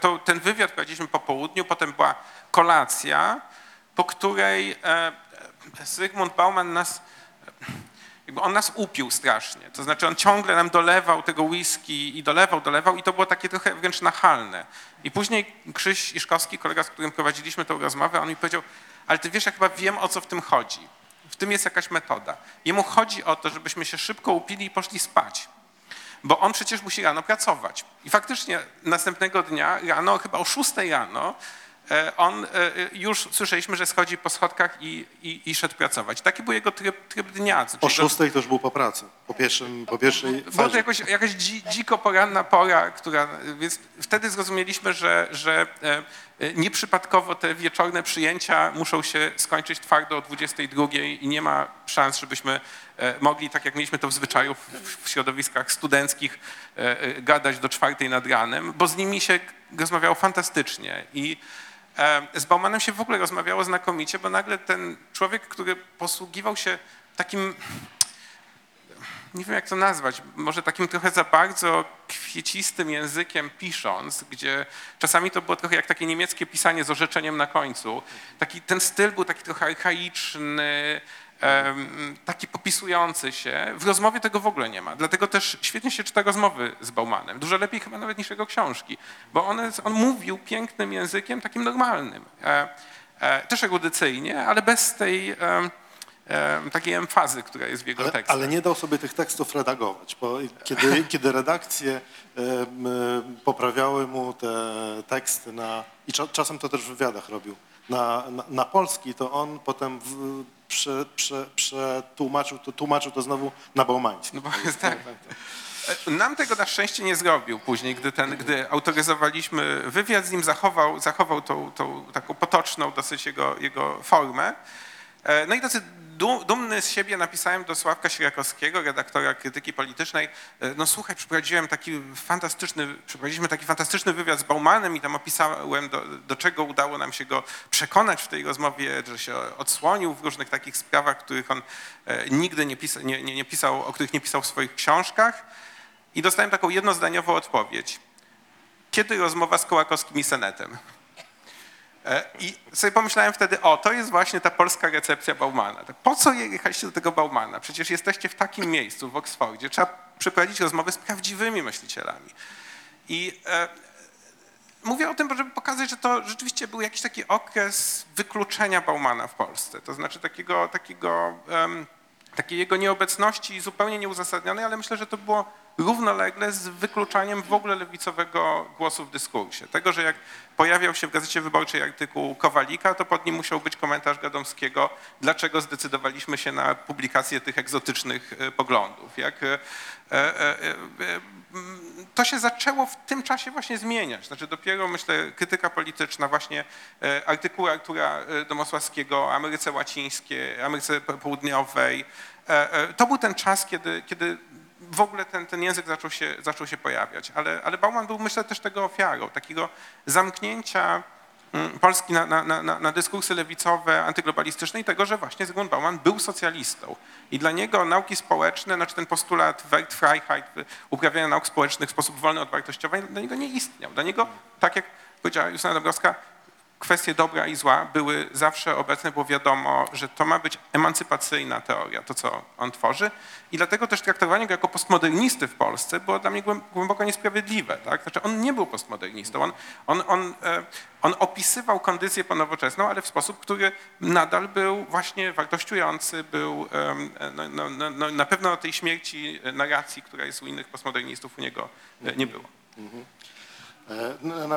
To- Ten wywiad prowadziliśmy po południu, potem była kolacja, po której e, e, Zygmunt Bauman nas, on nas upił strasznie. To znaczy on ciągle nam dolewał tego whisky i dolewał, dolewał i to było takie trochę wręcz nachalne. I później Krzyś Iszkowski, kolega, z którym prowadziliśmy tę rozmowę, on mi powiedział, ale ty wiesz, ja chyba wiem, o co w tym chodzi. W tym jest jakaś metoda. Jemu chodzi o to, żebyśmy się szybko upili i poszli spać bo on przecież musi rano pracować. I faktycznie następnego dnia, rano, chyba o 6 rano, e, on e, już słyszeliśmy, że schodzi po schodkach i, i, i szedł pracować. Taki był jego tryb, tryb dnia. Czyli to- szóstej to już był po pracy, po, pierwszym, po pierwszej była to fazie. jakoś, jakaś dzi, dziko poranna pora, która, więc wtedy zrozumieliśmy, że, że e, e, nieprzypadkowo te wieczorne przyjęcia muszą się skończyć twardo o 22 i nie ma szans, żebyśmy e, mogli, tak jak mieliśmy to w zwyczaju w, środowiskach studenckich, gadać do czwartej nad ranem, bo z nimi się rozmawiało fantastycznie i z Baumanem się w ogóle rozmawiało znakomicie, bo nagle ten człowiek, który posługiwał się takim, nie wiem jak to nazwać, może takim trochę za bardzo kwiecistym językiem pisząc, gdzie czasami to było trochę jak takie niemieckie pisanie z orzeczeniem na końcu. Taki, ten styl był taki trochę archaiczny, taki popisujący się. W rozmowie tego w ogóle nie ma. Dlatego też świetnie się czyta rozmowy z Baumanem. Dużo lepiej chyba nawet niż jego książki, bo on mówił pięknym językiem, takim normalnym. E, e, też erudycyjnie, ale bez tej takiej emfazy, która jest w jego Ale, tekstach. ale nie dał sobie tych tekstów redagować, bo kiedy, kiedy redakcje poprawiały mu te teksty na, i cza, czasem to też w wywiadach robił, na, na, na polski, to on potem w, prze, prze, przetłumaczył, to, tłumaczył to znowu na bałmański. No bo jest tak. Nam tego na szczęście nie zrobił później, gdy, ten, gdy autoryzowaliśmy wywiad z nim, zachował, zachował tą, tą taką potoczną dosyć jego, jego formę. E, No i tacy du- dumny z siebie napisałem do Sławka Sierakowskiego, redaktora krytyki politycznej, e, no słuchaj, przeprowadziłem taki fantastyczny, przeprowadziliśmy taki fantastyczny wywiad z Baumanem i tam opisałem, do, do czego udało nam się go przekonać w tej rozmowie, że się odsłonił w różnych takich sprawach, których on e, nigdy nie, nie, nie, nie pisał, o których nie pisał w swoich książkach. I dostałem taką jednozdaniową odpowiedź. Kiedy rozmowa z Kołakowskim i Senetem? E, I sobie pomyślałem wtedy, o, to jest właśnie ta polska recepcja Baumana. Tak, Po co jechaliście do tego Baumana? Przecież jesteście w takim miejscu, w Oksfordzie. Trzeba przeprowadzić rozmowy z prawdziwymi myślicielami. I e, mówię o tym, żeby pokazać, że to rzeczywiście był jakiś taki okres wykluczenia Baumana w Polsce. To znaczy takiego, takiego em, takiej jego nieobecności zupełnie nieuzasadnionej, ale myślę, że to było równolegle z wykluczaniem w ogóle lewicowego głosu w dyskursie. Tego, że jak pojawiał się w Gazecie Wyborczej artykuł Kowalika, to pod nim musiał być komentarz Gadomskiego, dlaczego zdecydowaliśmy się na publikację tych egzotycznych e, poglądów. Jak, e, e, to się zaczęło w tym czasie właśnie zmieniać. Znaczy dopiero, myślę, krytyka polityczna, właśnie artykuły Artura Domosławskiego Ameryce Łacińskiej, Ameryce Południowej. To był ten czas, kiedy, kiedy w ogóle ten, ten język zaczął się, zaczął się pojawiać. Ale, ale Bauman był, myślę, też tego ofiarą, takiego zamknięcia mm, Polski na, na, na, na dyskursy lewicowe, antyglobalistyczne i tego, że właśnie Zygmunt Bauman był socjalistą. I dla niego nauki społeczne, znaczy ten postulat Wertfreiheit, uprawiania nauk społecznych w sposób wolny od wartościowej, dla niego nie istniał. Dla niego, tak jak powiedziała Justyna Dąbrowska, kwestie dobra i zła były zawsze obecne, bo wiadomo, że to ma być emancypacyjna teoria, to co on tworzy. I dlatego też traktowanie go jako postmodernisty w Polsce było dla mnie głę- głęboko niesprawiedliwe. Tak? Znaczy on nie był postmodernistą, on, on, on, e, on opisywał kondycję ponowoczesną, ale w sposób, który nadal był właśnie wartościujący, był no, no, no, no, na pewno tej śmierci e, narracji, która jest u innych postmodernistów, u niego e, nie było. Na-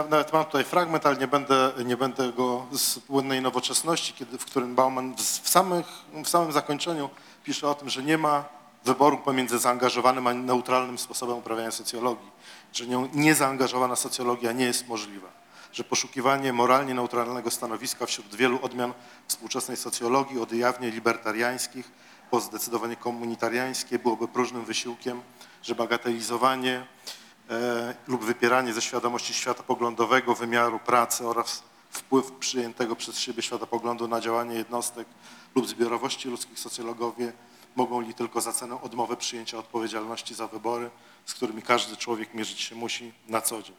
Nawet mam tutaj fragment, ale nie będę, nie będę go z płynnej nowoczesności, kiedy, w którym Bauman w, samych, w samym zakończeniu pisze o tym, że nie ma wyboru pomiędzy zaangażowanym a neutralnym sposobem uprawiania socjologii, że nią niezaangażowana socjologia nie jest możliwa, że poszukiwanie moralnie neutralnego stanowiska wśród wielu odmian współczesnej socjologii, od jawnie libertariańskich po zdecydowanie komunitariańskie byłoby próżnym wysiłkiem, że bagatelizowanie e, lub wypieranie ze świadomości światopoglądowego wymiaru pracy oraz wpływ przyjętego przez siebie światopoglądu na działanie jednostek lub zbiorowości ludzkich socjologowie mogą li tylko za cenę odmowy przyjęcia odpowiedzialności za wybory, z którymi każdy człowiek mierzyć się musi na co dzień.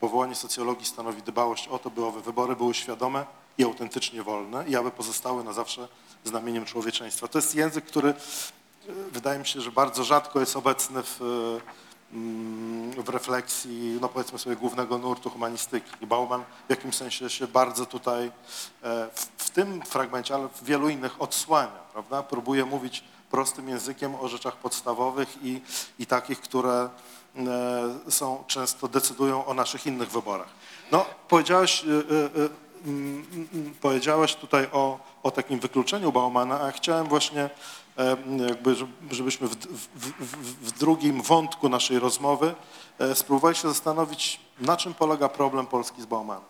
Powołanie socjologii stanowi dbałość o to, by owe wybory były świadome i autentycznie wolne i aby pozostały na zawsze znamieniem człowieczeństwa. To jest język, który e, wydaje mi się, że bardzo rzadko jest obecny w, e, w refleksji, no powiedzmy sobie, głównego nurtu humanistyki. Bauman w jakimś sensie się bardzo tutaj, e, w, w tym fragmencie, ale w wielu innych odsłania, prawda? Próbuje mówić prostym językiem o rzeczach podstawowych i, i takich, które e, są często decydują o naszych innych wyborach. No, powiedziałeś, e, e, mm, mm, powiedziałeś tutaj o, o takim wykluczeniu Baumana, a chciałem właśnie jakby, żeby- żebyśmy w, w, w, w drugim wątku naszej rozmowy e, spróbowali się zastanowić, na czym polega problem Polski z Baumanem.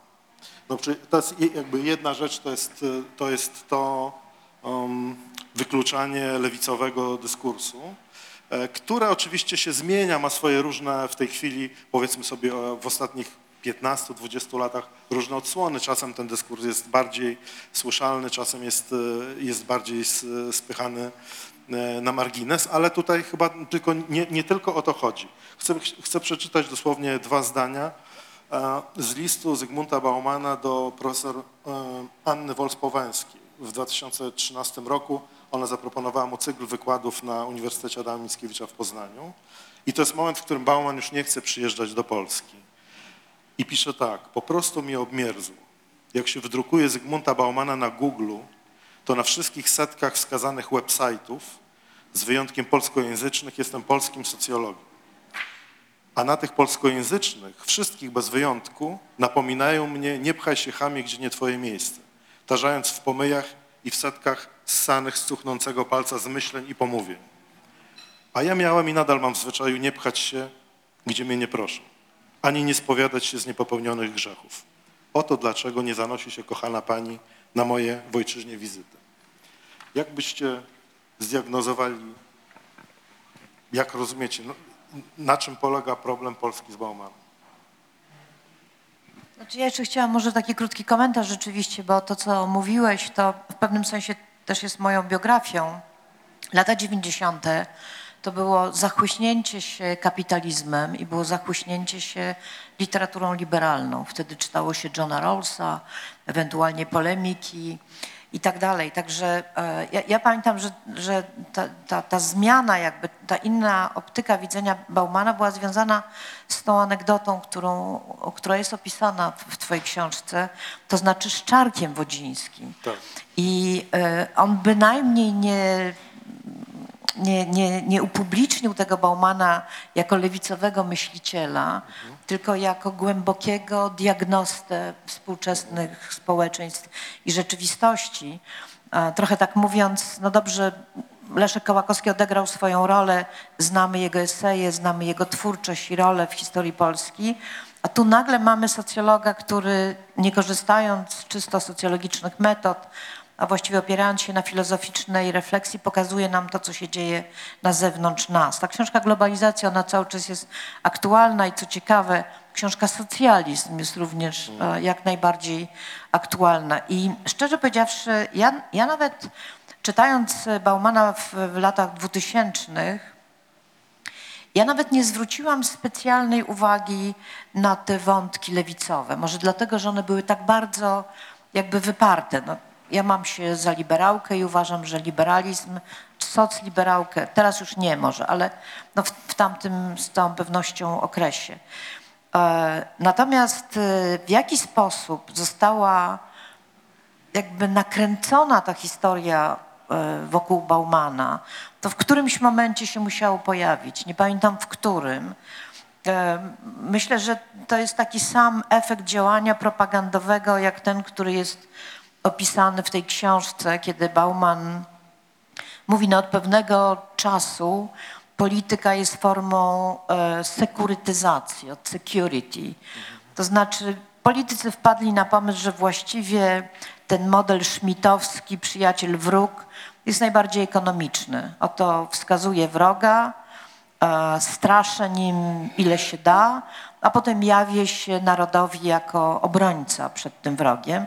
No, to jest je- jakby jedna rzecz, to jest e, to, jest to um, wykluczanie lewicowego dyskursu, e, które oczywiście się zmienia, ma swoje różne w tej chwili, powiedzmy sobie w ostatnich 15-20 latach różne odsłony. Czasem ten dyskurs jest bardziej słyszalny, czasem jest, jest bardziej spychany e, na margines, ale tutaj chyba tylko, nie, nie tylko o to chodzi. Chcę, chcę przeczytać dosłownie dwa zdania e, z listu Zygmunta Baumana do profesor e, Anny Wolspowenskiej. W 2013 roku ona zaproponowała mu cykl wykładów na Uniwersytecie Adama Mickiewicza w Poznaniu. I to jest moment, w którym Bauman już nie chce przyjeżdżać do Polski. I pisze tak, po prostu mi obmierzło. Jak się wydrukuje Zygmunta Baumana na Google, to na wszystkich setkach wskazanych website'ów, z wyjątkiem polskojęzycznych, jestem polskim socjologiem. A na tych polskojęzycznych, wszystkich bez wyjątku, napominają mnie, nie pchaj się chamie, gdzie nie twoje miejsce, tarzając w pomyjach i w setkach ssanych z cuchnącego palca zmyśleń i pomówień. A ja miałem i nadal mam w zwyczaju nie pchać się, gdzie mnie nie proszą, ani nie spowiadać się z niepopełnionych grzechów. Oto dlaczego nie zanosi się, kochana pani, na moje w ojczyźnie wizyty. Jak byście zdiagnozowali, jak rozumiecie, no, na czym polega problem Polski z Baumanem? Znaczy ja jeszcze chciałam może taki krótki komentarz rzeczywiście, bo to, co mówiłeś, to w pewnym sensie też jest moją biografią. Lata 90. to było zachłyśnięcie się kapitalizmem i było zachłyśnięcie się literaturą liberalną. Wtedy czytało się Johna Rawlsa, ewentualnie polemiki i tak dalej. Także e, ja, ja pamiętam, że, że ta, ta, ta zmiana, jakby ta inna optyka widzenia Baumana była związana z tą anegdotą, którą, która jest opisana w, twojej książce, to znaczy z Czarkiem Wodzińskim. Tak. I e, on bynajmniej nie, nie, nie, nie upublicznił tego Baumana jako lewicowego myśliciela, tylko jako głębokiego diagnostę współczesnych społeczeństw i rzeczywistości. Trochę tak mówiąc, no dobrze, Leszek Kołakowski odegrał swoją rolę, znamy jego eseje, znamy jego twórczość i rolę w historii Polski, a tu nagle mamy socjologa, który nie korzystając z czysto socjologicznych metod, a właściwie opierając się na filozoficznej refleksji, pokazuje nam to, co się dzieje na zewnątrz nas. Ta książka Globalizacja, ona cały czas jest aktualna i co ciekawe, książka Socjalizm jest również e, jak najbardziej aktualna. I szczerze powiedziawszy, ja, ja nawet czytając Baumana w, w latach dwutysięcznych, ja nawet nie zwróciłam specjalnej uwagi na te wątki lewicowe. Może dlatego, że one były tak bardzo jakby wyparte. No, ja mam się za liberałkę i uważam, że liberalizm, socliberałkę, teraz już nie może, ale no w, w tamtym z całą pewnością okresie. E, natomiast e, w jaki sposób została jakby nakręcona ta historia e, wokół Baumana, to w którymś momencie się musiało pojawić. Nie pamiętam w którym. Myślę, że to jest taki sam efekt działania propagandowego, jak ten, który jest opisany w tej książce, kiedy Bauman mówi, no od pewnego czasu polityka jest formą e, sekurytyzacji, od security. To znaczy politycy wpadli na pomysł, że właściwie ten model szmitowski, przyjaciel, wróg jest najbardziej ekonomiczny. Oto wskazuje wroga, e, straszę nim ile się da, a potem jawię się narodowi jako obrońca przed tym wrogiem.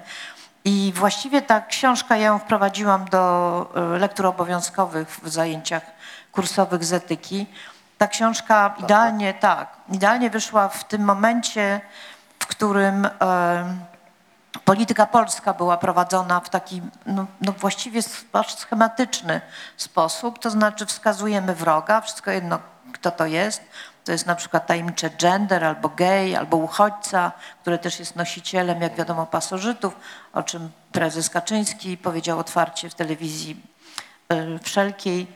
I właściwie ta książka, ja ją wprowadziłam do e, lektur obowiązkowych w zajęciach kursowych z etyki. Ta książka idealnie, tak, idealnie wyszła w tym momencie, w którym e, polityka polska była prowadzona w taki no, no właściwie aż schematyczny sposób, to znaczy wskazujemy wroga, wszystko jedno kto to jest, to jest na przykład tajemnicze gender, albo gej, albo uchodźca, który też jest nosicielem, jak wiadomo, pasożytów, o czym prezes Kaczyński powiedział otwarcie w telewizji e, wszelkiej,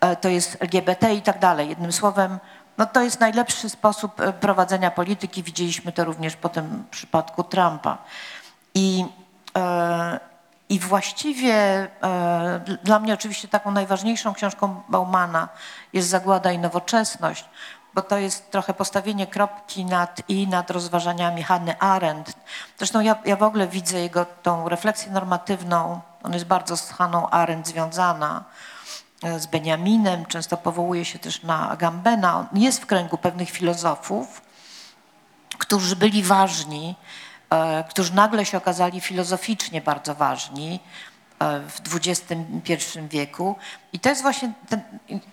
E, to jest LGBT i tak dalej. Jednym słowem, no to jest najlepszy sposób e, prowadzenia polityki. Widzieliśmy to również potem w przypadku Trumpa. I, i właściwie dl- dla mnie oczywiście taką najważniejszą książką Baumana jest Zagłada i Nowoczesność, bo to jest trochę postawienie kropki nad i nad rozważaniami Hanny Arendt. Zresztą ja, ja w ogóle widzę jego tą refleksję normatywną, on jest bardzo z Hanną Arendt związana, e, z Benjaminem, często powołuje się też na Agambena. On jest w kręgu pewnych filozofów, którzy byli ważni, e, którzy nagle się okazali filozoficznie bardzo ważni, w XXI wieku. I to jest właśnie, ten,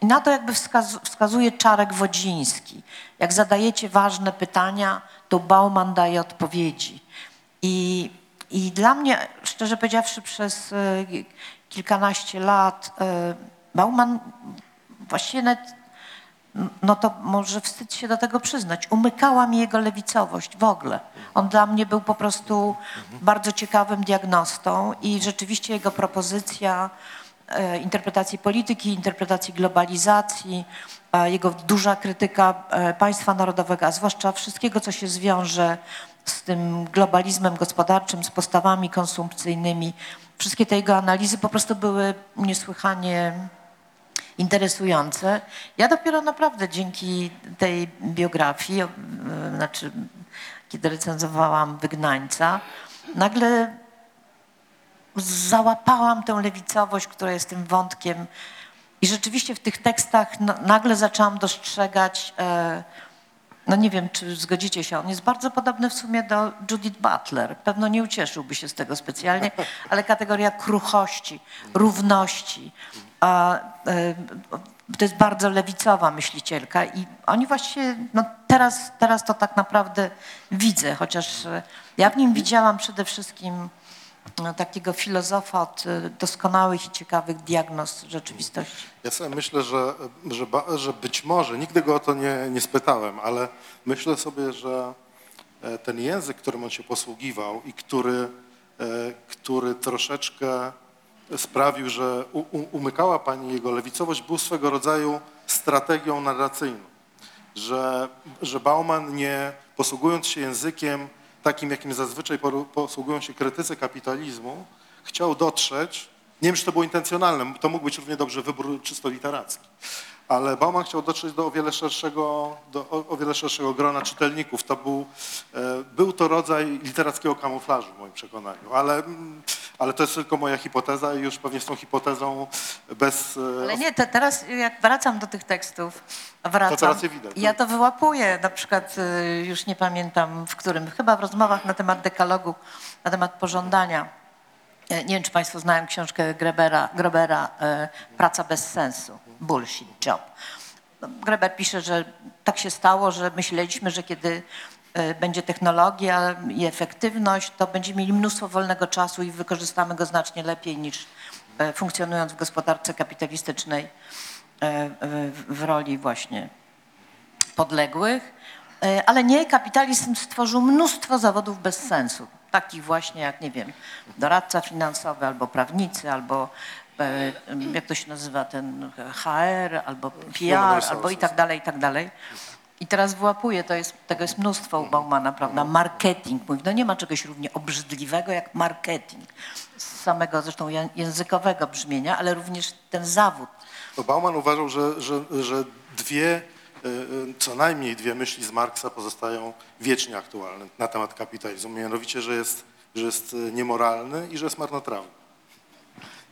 na to jakby wskaz, wskazuje Czarek Wodziński. Jak zadajecie ważne pytania, to Bauman daje odpowiedzi. I, i dla mnie, szczerze powiedziawszy, przez e, kilkanaście lat e, Bauman właściwie nawet no to może wstyd się do tego przyznać. Umykała mi jego lewicowość w ogóle. On dla mnie był po prostu bardzo ciekawym diagnostą i rzeczywiście jego propozycja e, interpretacji polityki, interpretacji globalizacji, e, jego duża krytyka e, państwa narodowego, a zwłaszcza wszystkiego, co się zwiąże z tym globalizmem gospodarczym, z postawami konsumpcyjnymi. Wszystkie te jego analizy po prostu były niesłychanie interesujące. Ja dopiero naprawdę dzięki tej biografii, e, znaczy kiedy recenzowałam Wygnańca, nagle załapałam tę lewicowość, która jest tym wątkiem i rzeczywiście w tych tekstach na- nagle zaczęłam dostrzegać, e, no nie wiem, czy zgodzicie się, on jest bardzo podobny w sumie do Judith Butler. Pewno nie ucieszyłby się z tego specjalnie, ale kategoria kruchości, równości. A, e, to jest bardzo lewicowa myślicielka i oni właściwie, no teraz, teraz to tak naprawdę widzę, chociaż e, ja w nim widziałam przede wszystkim no, takiego filozofa od e, doskonałych i ciekawych diagnoz rzeczywistości. Ja sobie myślę, że, że, że być może, nigdy go o to nie, nie spytałem, ale myślę sobie, że ten język, którym on się posługiwał i który, który troszeczkę sprawił, że umykała pani jego lewicowość, był swego rodzaju strategią narracyjną. Że, że Bauman nie posługując się językiem takim, jakim zazwyczaj posługują się krytycy kapitalizmu, chciał dotrzeć, nie wiem, czy to było intencjonalne, to mógł być równie dobrze wybór czysto literacki, ale Bauman chciał dotrzeć do o wiele szerszego, do o wiele szerszego grona czytelników. To był, e, był to rodzaj literackiego kamuflażu w moim przekonaniu, ale, mm, ale to jest tylko moja hipoteza i już pewnie z tą hipotezą bez... e, Ale nie, te, teraz jak wracam do tych tekstów, wracam, To teraz je widać. ja to wyłapuję, na przykład y, już nie pamiętam w którym, chyba w rozmowach na temat dekalogu, na temat pożądania. E, Nie wiem, czy Państwo znają książkę Grebera, Grobera e, Praca bez sensu, Bullshit Job. No, Greber pisze, że tak się stało, że myśleliśmy, że kiedy e, będzie technologia i efektywność, to będziemy mieli mnóstwo wolnego czasu i wykorzystamy go znacznie lepiej niż e, funkcjonując w gospodarce kapitalistycznej e, w- roli właśnie podległych. E, Ale nie, kapitalizm stworzył mnóstwo zawodów bez sensu. Takich właśnie jak, nie wiem, doradca finansowy, albo prawnicy, albo e, jak to się nazywa, ten HR, albo PR, albo i tak dalej, i tak dalej. I teraz wyłapuję, to jest, tego jest mnóstwo u Baumana, prawda? Marketing. Mówi, no nie ma czegoś równie obrzydliwego jak marketing. Z samego zresztą ję- językowego brzmienia, ale również ten zawód. Bo Bauman uważał, że, że, że dwie, y, y, co najmniej dwie myśli z Marksa pozostają wiecznie aktualne na temat kapitalizmu. Mianowicie, że jest, że jest y, niemoralny i że jest marnotrawny.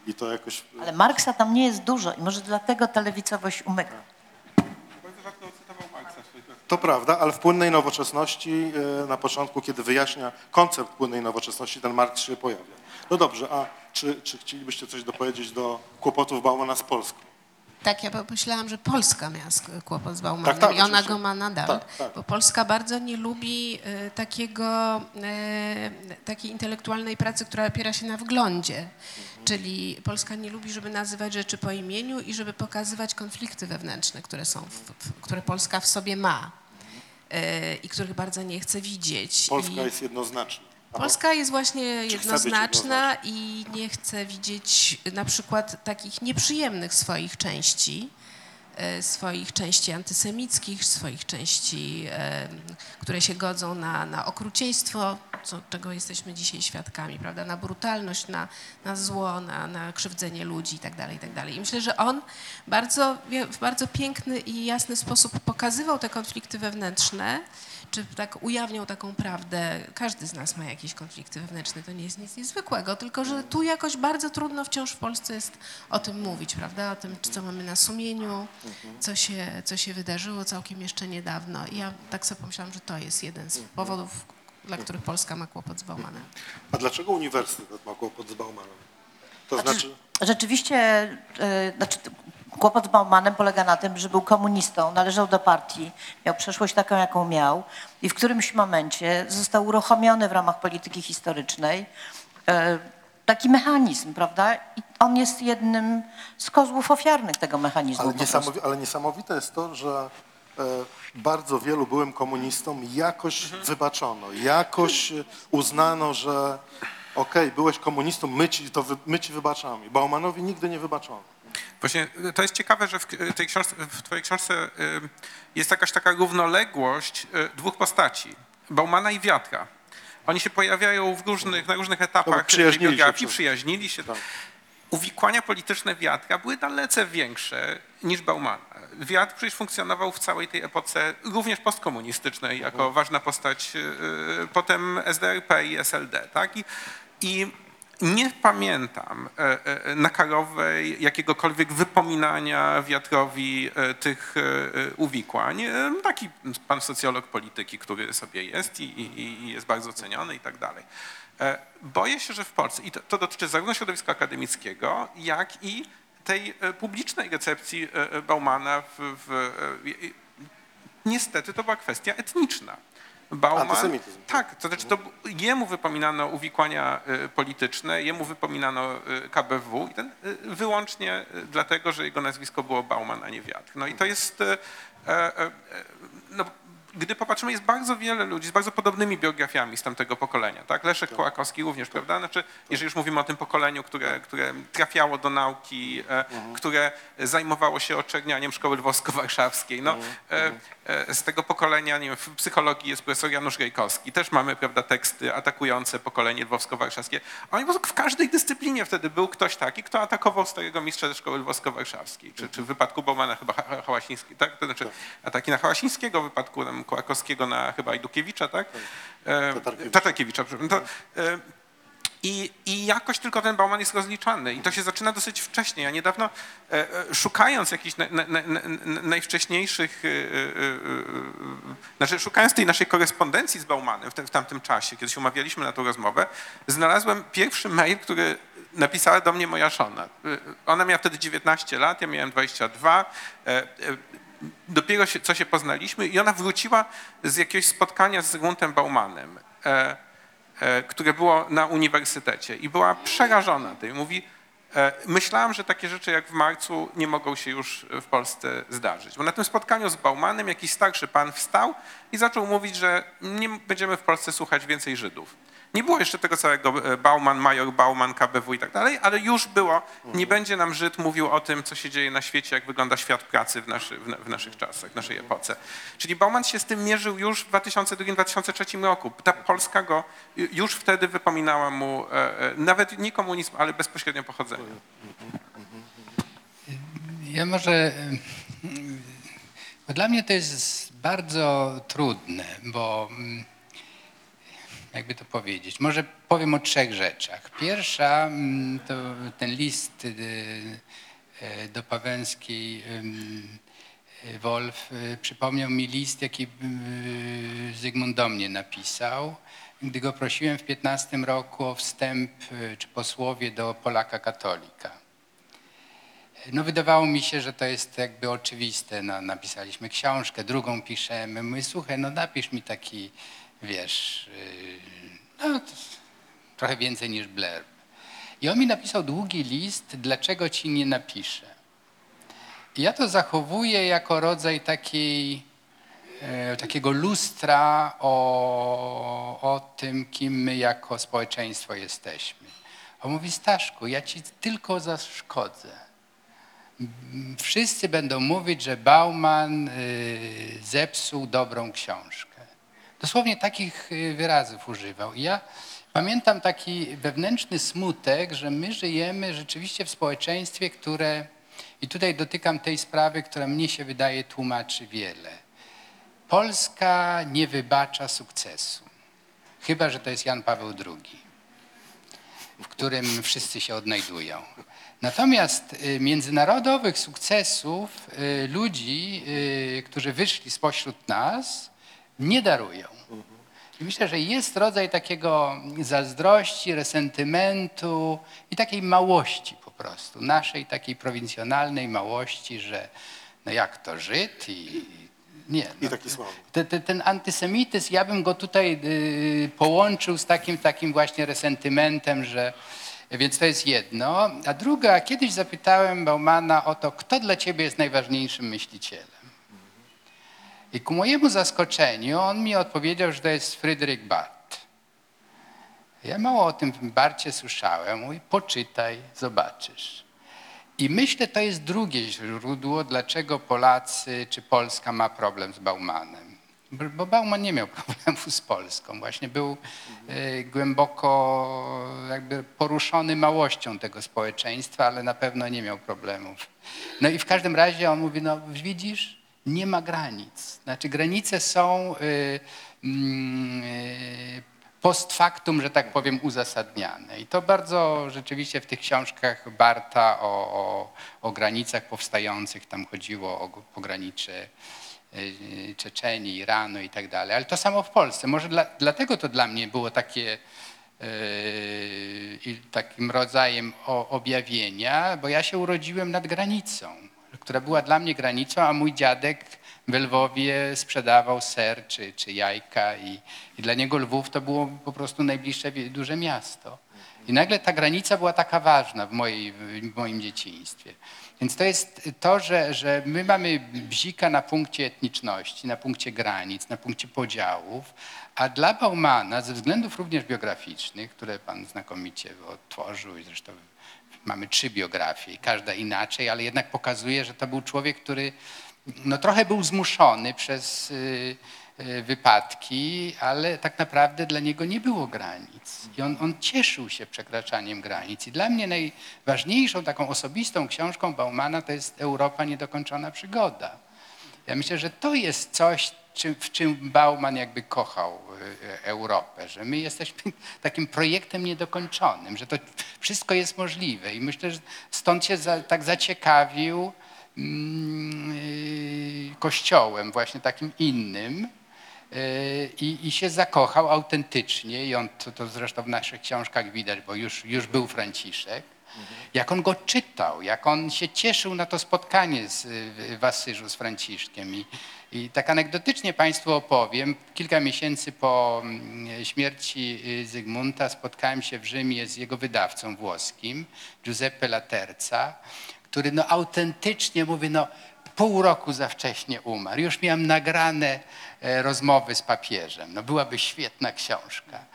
I to jakoś... Ale Marksa tam nie jest dużo i może dlatego ta lewicowość umyka. Bardzo rzadko cytował Marksa w swoich To prawda, ale w płynnej nowoczesności y, na początku, kiedy wyjaśnia koncept płynnej nowoczesności, ten Marks się pojawia. No dobrze, a czy, czy chcielibyście coś dopowiedzieć do kłopotów Baumana z Polską? Tak, ja pomyślałam, że Polska miała kłopot z Baumanem Tak, tak, i ona go ma nadal, Tak, tak. bo Polska bardzo nie lubi e, takiego, e, takiej intelektualnej pracy, która opiera się na wglądzie. Czyli Polska nie lubi, żeby nazywać rzeczy po imieniu i żeby pokazywać konflikty wewnętrzne, które są, w, w, które Polska w sobie ma e, i których bardzo nie chce widzieć. Polska I... jest jednoznaczna. Polska jest właśnie jednoznaczna i nie chce widzieć na przykład takich nieprzyjemnych swoich części, e, swoich części antysemickich, swoich części, e, które się godzą na, na okrucieństwo, co, czego jesteśmy dzisiaj świadkami, prawda? na brutalność, na, na zło, na, na krzywdzenie ludzi itd. itd. I myślę, że on bardzo, w bardzo piękny i jasny sposób pokazywał te konflikty wewnętrzne, czy tak ujawniał taką prawdę. Każdy z nas ma jakieś konflikty wewnętrzne, to nie jest nic niezwykłego, tylko że tu jakoś bardzo trudno wciąż w Polsce jest o tym mówić, prawda? O tym, co mamy na sumieniu, co się, co się wydarzyło całkiem jeszcze niedawno. I ja tak sobie pomyślałam, że to jest jeden z powodów, dla których Polska ma kłopot z Baumanem. A dlaczego uniwersytet ma kłopot z Baumanem? To znaczy, Rzeczywiście, e, znaczy, kłopot z Baumanem polega na tym, że był komunistą, należał do partii, miał przeszłość taką, jaką miał i w którymś momencie został uruchomiony w ramach polityki historycznej e, taki mechanizm, prawda? I on jest jednym z kozłów ofiarnych tego mechanizmu. ale, niesamowi- ale niesamowite jest to, że bardzo wielu byłym komunistom jakoś wybaczono, jakoś e, uznano, że okej, byłeś komunistą, my ci, to wy, my ci wybaczamy. Baumanowi nigdy nie wybaczono. Właśnie y, to jest ciekawe, że w tej książce, w twojej książce jest jakaś taka równoległość dwóch postaci, Baumana i Wiatra. Oni się pojawiają w różnych, na różnych etapach No, przyjaźnili się biografii, przez- przyjaźnili się. Tak. Uwikłania polityczne Wiatra były dalece większe niż Baumana. Wiatr przecież funkcjonował w całej tej epoce, również postkomunistycznej, jako Mhm. ważna postać y, y, potem SDRP i SLD. Tak? I, i nie pamiętam e, e, nakarowej jakiegokolwiek wypominania wiatrowi e, tych uwikłań. Taki pan socjolog polityki, który sobie jest i, i, i jest bardzo ceniony i tak dalej. E, Boję się, że w Polsce, i to, to dotyczy zarówno środowiska akademickiego, jak i tej e, publicznej recepcji e, Baumana w, w, niestety to była kwestia etniczna. Bauman, Antysemityzm. tak, to znaczy to jemu wypominano uwikłania polityczne, jemu wypominano KBW i ten, wyłącznie dlatego, że jego nazwisko było Bauman, a nie Wiatr. No i to jest, e, e, no, gdy popatrzymy, jest bardzo wiele ludzi z bardzo podobnymi biografiami z tamtego pokolenia, tak? Leszek Kołakowski również, prawda? Znaczy, jeżeli już mówimy o tym pokoleniu, które, które trafiało do nauki, e, które zajmowało się oczernianiem szkoły lwowsko-warszawskiej, no, e, e, z tego pokolenia, nie wiem, w psychologii jest profesor Janusz Rejkowski, też mamy, prawda, teksty atakujące pokolenie lwowsko-warszawskie. Oni po w każdej dyscyplinie wtedy był ktoś taki, kto atakował starego mistrza ze szkoły lwowsko-warszawskiej, czy, czy w wypadku Baumana chyba Ha- Ha- Hałasiński, tak? To znaczy ataki na Hałasińskiego, w wypadku tam, Kołakowskiego na chyba Idukiewicza, tak? E, Tatarkiewicza. Tatarkiewicza, przepraszam. To, e, i, I jakoś tylko ten Bauman jest rozliczany. I to się zaczyna dosyć wcześnie. Ja niedawno, e, e, szukając jakichś na, na, na, na, najwcześniejszych, e, znaczy szukając tej naszej korespondencji z Baumanem w, te, w tamtym czasie, kiedy się umawialiśmy na tą rozmowę, znalazłem pierwszy mail, który napisała do mnie moja żona. Ona miała wtedy 19 lat, ja miałem 22. E, e, Dopiero się, co się poznaliśmy i ona wróciła z jakiegoś spotkania z Zygmuntem Baumanem. E, które było na uniwersytecie i była przerażona tym. Mówi, e, myślałam, że takie rzeczy jak w marcu nie mogą się już w Polsce zdarzyć. Bo na tym spotkaniu z Baumanem jakiś starszy pan wstał i zaczął mówić, że nie będziemy w Polsce słuchać więcej Żydów. Nie było jeszcze tego całego e, Bauman, major Bauman, KBW i tak dalej, ale już było, nie będzie nam Żyd mówił o tym, co się dzieje na świecie, jak wygląda świat pracy w, naszy, w, na- w naszych czasach, w naszej epoce. Czyli Bauman się z tym mierzył już w 2002-2003 roku. Ta Polska go ju- już wtedy wypominała mu e, e, nawet nie komunizm, ale bezpośrednio pochodzenie. Ja może. Bo dla mnie to jest bardzo trudne, bo mm, jakby to powiedzieć. Może powiem o trzech rzeczach. Pierwsza mm, to ten list y, y, do Pawęskiej. y, Wolf przypomniał mi list, jaki Zygmunt do mnie napisał, gdy go prosiłem w 15 roku o wstęp czy posłowie do Polaka katolika. No wydawało mi się, że to jest jakby oczywiste. No, napisaliśmy książkę, drugą piszemy. Mówię, słuchaj, no napisz mi taki, wiesz, yy, no, trochę więcej niż blurb. I on mi napisał długi list, dlaczego ci nie napiszę. I ja to zachowuję jako rodzaj takiej, e, takiego lustra o, o tym, kim my jako społeczeństwo jesteśmy. On mówi, Staszku, ja ci tylko zaszkodzę. Wszyscy będą mówić, że Bauman y, zepsuł dobrą książkę. Dosłownie takich y, wyrazów używał. I ja pamiętam taki wewnętrzny smutek, że my żyjemy rzeczywiście w społeczeństwie, które, i tutaj dotykam tej sprawy, która mnie się wydaje tłumaczy wiele. Polska nie wybacza sukcesu, chyba że to jest Jan Paweł II w którym wszyscy się odnajdują. Natomiast y, międzynarodowych sukcesów y, ludzi, którzy wyszli spośród nas, nie darują. I myślę, że jest rodzaj takiego zazdrości, resentymentu i takiej małości po prostu, naszej takiej prowincjonalnej małości, że no jak to Żyd i nie. I no, taki słaby. te, te, ten antysemityzm, ja bym go tutaj y, połączył z takim, takim właśnie resentymentem, że więc to jest jedno. A druga, kiedyś zapytałem Baumana o to, kto dla ciebie jest najważniejszym myślicielem. I ku mojemu zaskoczeniu on mi odpowiedział, że to jest Fryderyk Bart. Ja mało o tym Barcie słyszałem. Mówi, poczytaj, zobaczysz. I myślę, to jest drugie źródło, dlaczego Polacy czy Polska ma problem z Baumanem. Bo Bauman nie miał problemu z Polską. Właśnie był e, głęboko jakby poruszony małością tego społeczeństwa, ale na pewno nie miał problemów. No i w każdym razie on mówi, no widzisz, nie ma granic. Znaczy granice są y, mm, y, post factum, że tak powiem, uzasadniane. I to bardzo rzeczywiście w tych książkach Barta o, o, o granicach powstających, tam chodziło o pogranicze y, Czeczenii, Iranu i tak dalej. Ale to samo w Polsce. Może dla, dlatego to dla mnie było takie takim rodzajem objawienia, bo ja się urodziłem nad granicą, która była dla mnie granicą, a mój dziadek w Lwowie sprzedawał ser czy, czy jajka i, i dla niego Lwów to było po prostu najbliższe duże miasto. I nagle ta granica była taka ważna w, mojej, w moim dzieciństwie. Więc to jest to, że, że my mamy bzika na punkcie etniczności, na punkcie granic, na punkcie podziałów, a dla Baumana, ze względów również biograficznych, które pan znakomicie odtworzył i zresztą mamy trzy biografie, każda inaczej, ale jednak pokazuje, że to był człowiek, który no, trochę był zmuszony przez y, y, wypadki, ale tak naprawdę dla niego nie było granic. I on, on cieszył się przekraczaniem granic. I dla mnie najważniejszą taką osobistą książką Baumana to jest Europa niedokończona przygoda. Ja myślę, że to jest coś, czym, w czym Bauman jakby kochał y, Europę, że my jesteśmy takim projektem niedokończonym, że to wszystko jest możliwe. I myślę, że stąd się za, tak zaciekawił mm, y, kościołem, właśnie takim innym. I, I się zakochał autentycznie, i on to, to zresztą w naszych książkach widać, bo już, już był Franciszek. Jak on go czytał, jak on się cieszył na to spotkanie z, w Asyżu z Franciszkiem. I, I tak anegdotycznie Państwu opowiem. Kilka miesięcy po mm, śmierci y, Zygmunta spotkałem się w Rzymie z jego wydawcą włoskim, Giuseppe Laterza, który no autentycznie mówi, no pół roku za wcześnie umarł. Już miałem nagrane rozmowy z papieżem. No byłaby świetna książka.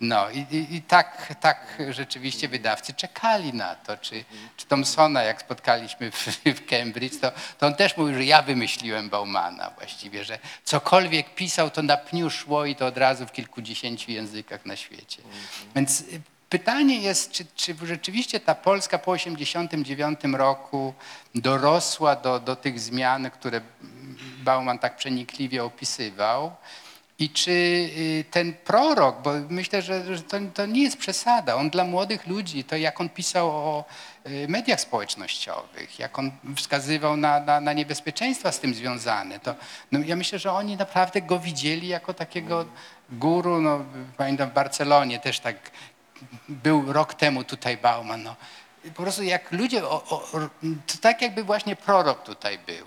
No i, i, i tak, tak rzeczywiście wydawcy czekali na to. Czy, czy Thompsona, jak spotkaliśmy w, w Cambridge, to, to on też mówił, że ja wymyśliłem Baumana właściwie, że cokolwiek pisał, to na pniu szło i to od razu w kilkudziesięciu językach na świecie. Więc Pytanie jest, czy, czy rzeczywiście ta Polska po 1989 roku dorosła do, do tych zmian, które Bauman tak przenikliwie opisywał. I czy y, ten prorok, bo myślę, że, to, to nie jest przesada, on dla młodych ludzi, to jak on pisał o y, mediach społecznościowych, jak on wskazywał na, na, na niebezpieczeństwa z tym związane, to no, ja myślę, że oni naprawdę go widzieli jako takiego guru. No, pamiętam w Barcelonie też tak był rok temu tutaj Bauman. No. Po prostu jak ludzie, o, o, to tak jakby właśnie prorok tutaj był.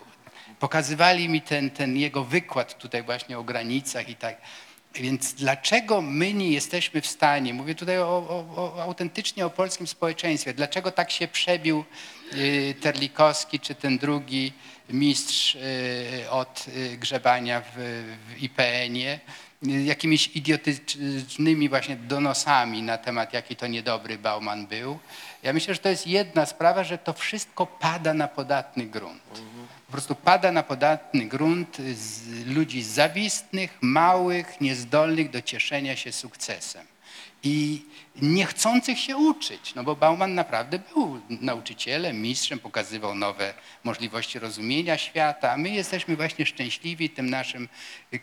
Pokazywali mi ten, ten jego wykład tutaj właśnie o granicach i tak. Więc dlaczego my nie jesteśmy w stanie, mówię tutaj o, o, o, autentycznie o polskim społeczeństwie, dlaczego tak się przebił y, Terlikowski czy ten drugi mistrz y, od y, grzebania w, w IPN-ie, jakimiś idiotycznymi właśnie donosami na temat, jaki to niedobry Bauman był. Ja myślę, że to jest jedna sprawa, że to wszystko pada na podatny grunt. Po prostu pada na podatny grunt ludzi zawistnych, małych, niezdolnych do cieszenia się sukcesem i niechcących się uczyć, no bo Bauman naprawdę był nauczycielem, mistrzem, pokazywał nowe możliwości rozumienia świata, my jesteśmy właśnie szczęśliwi tym naszym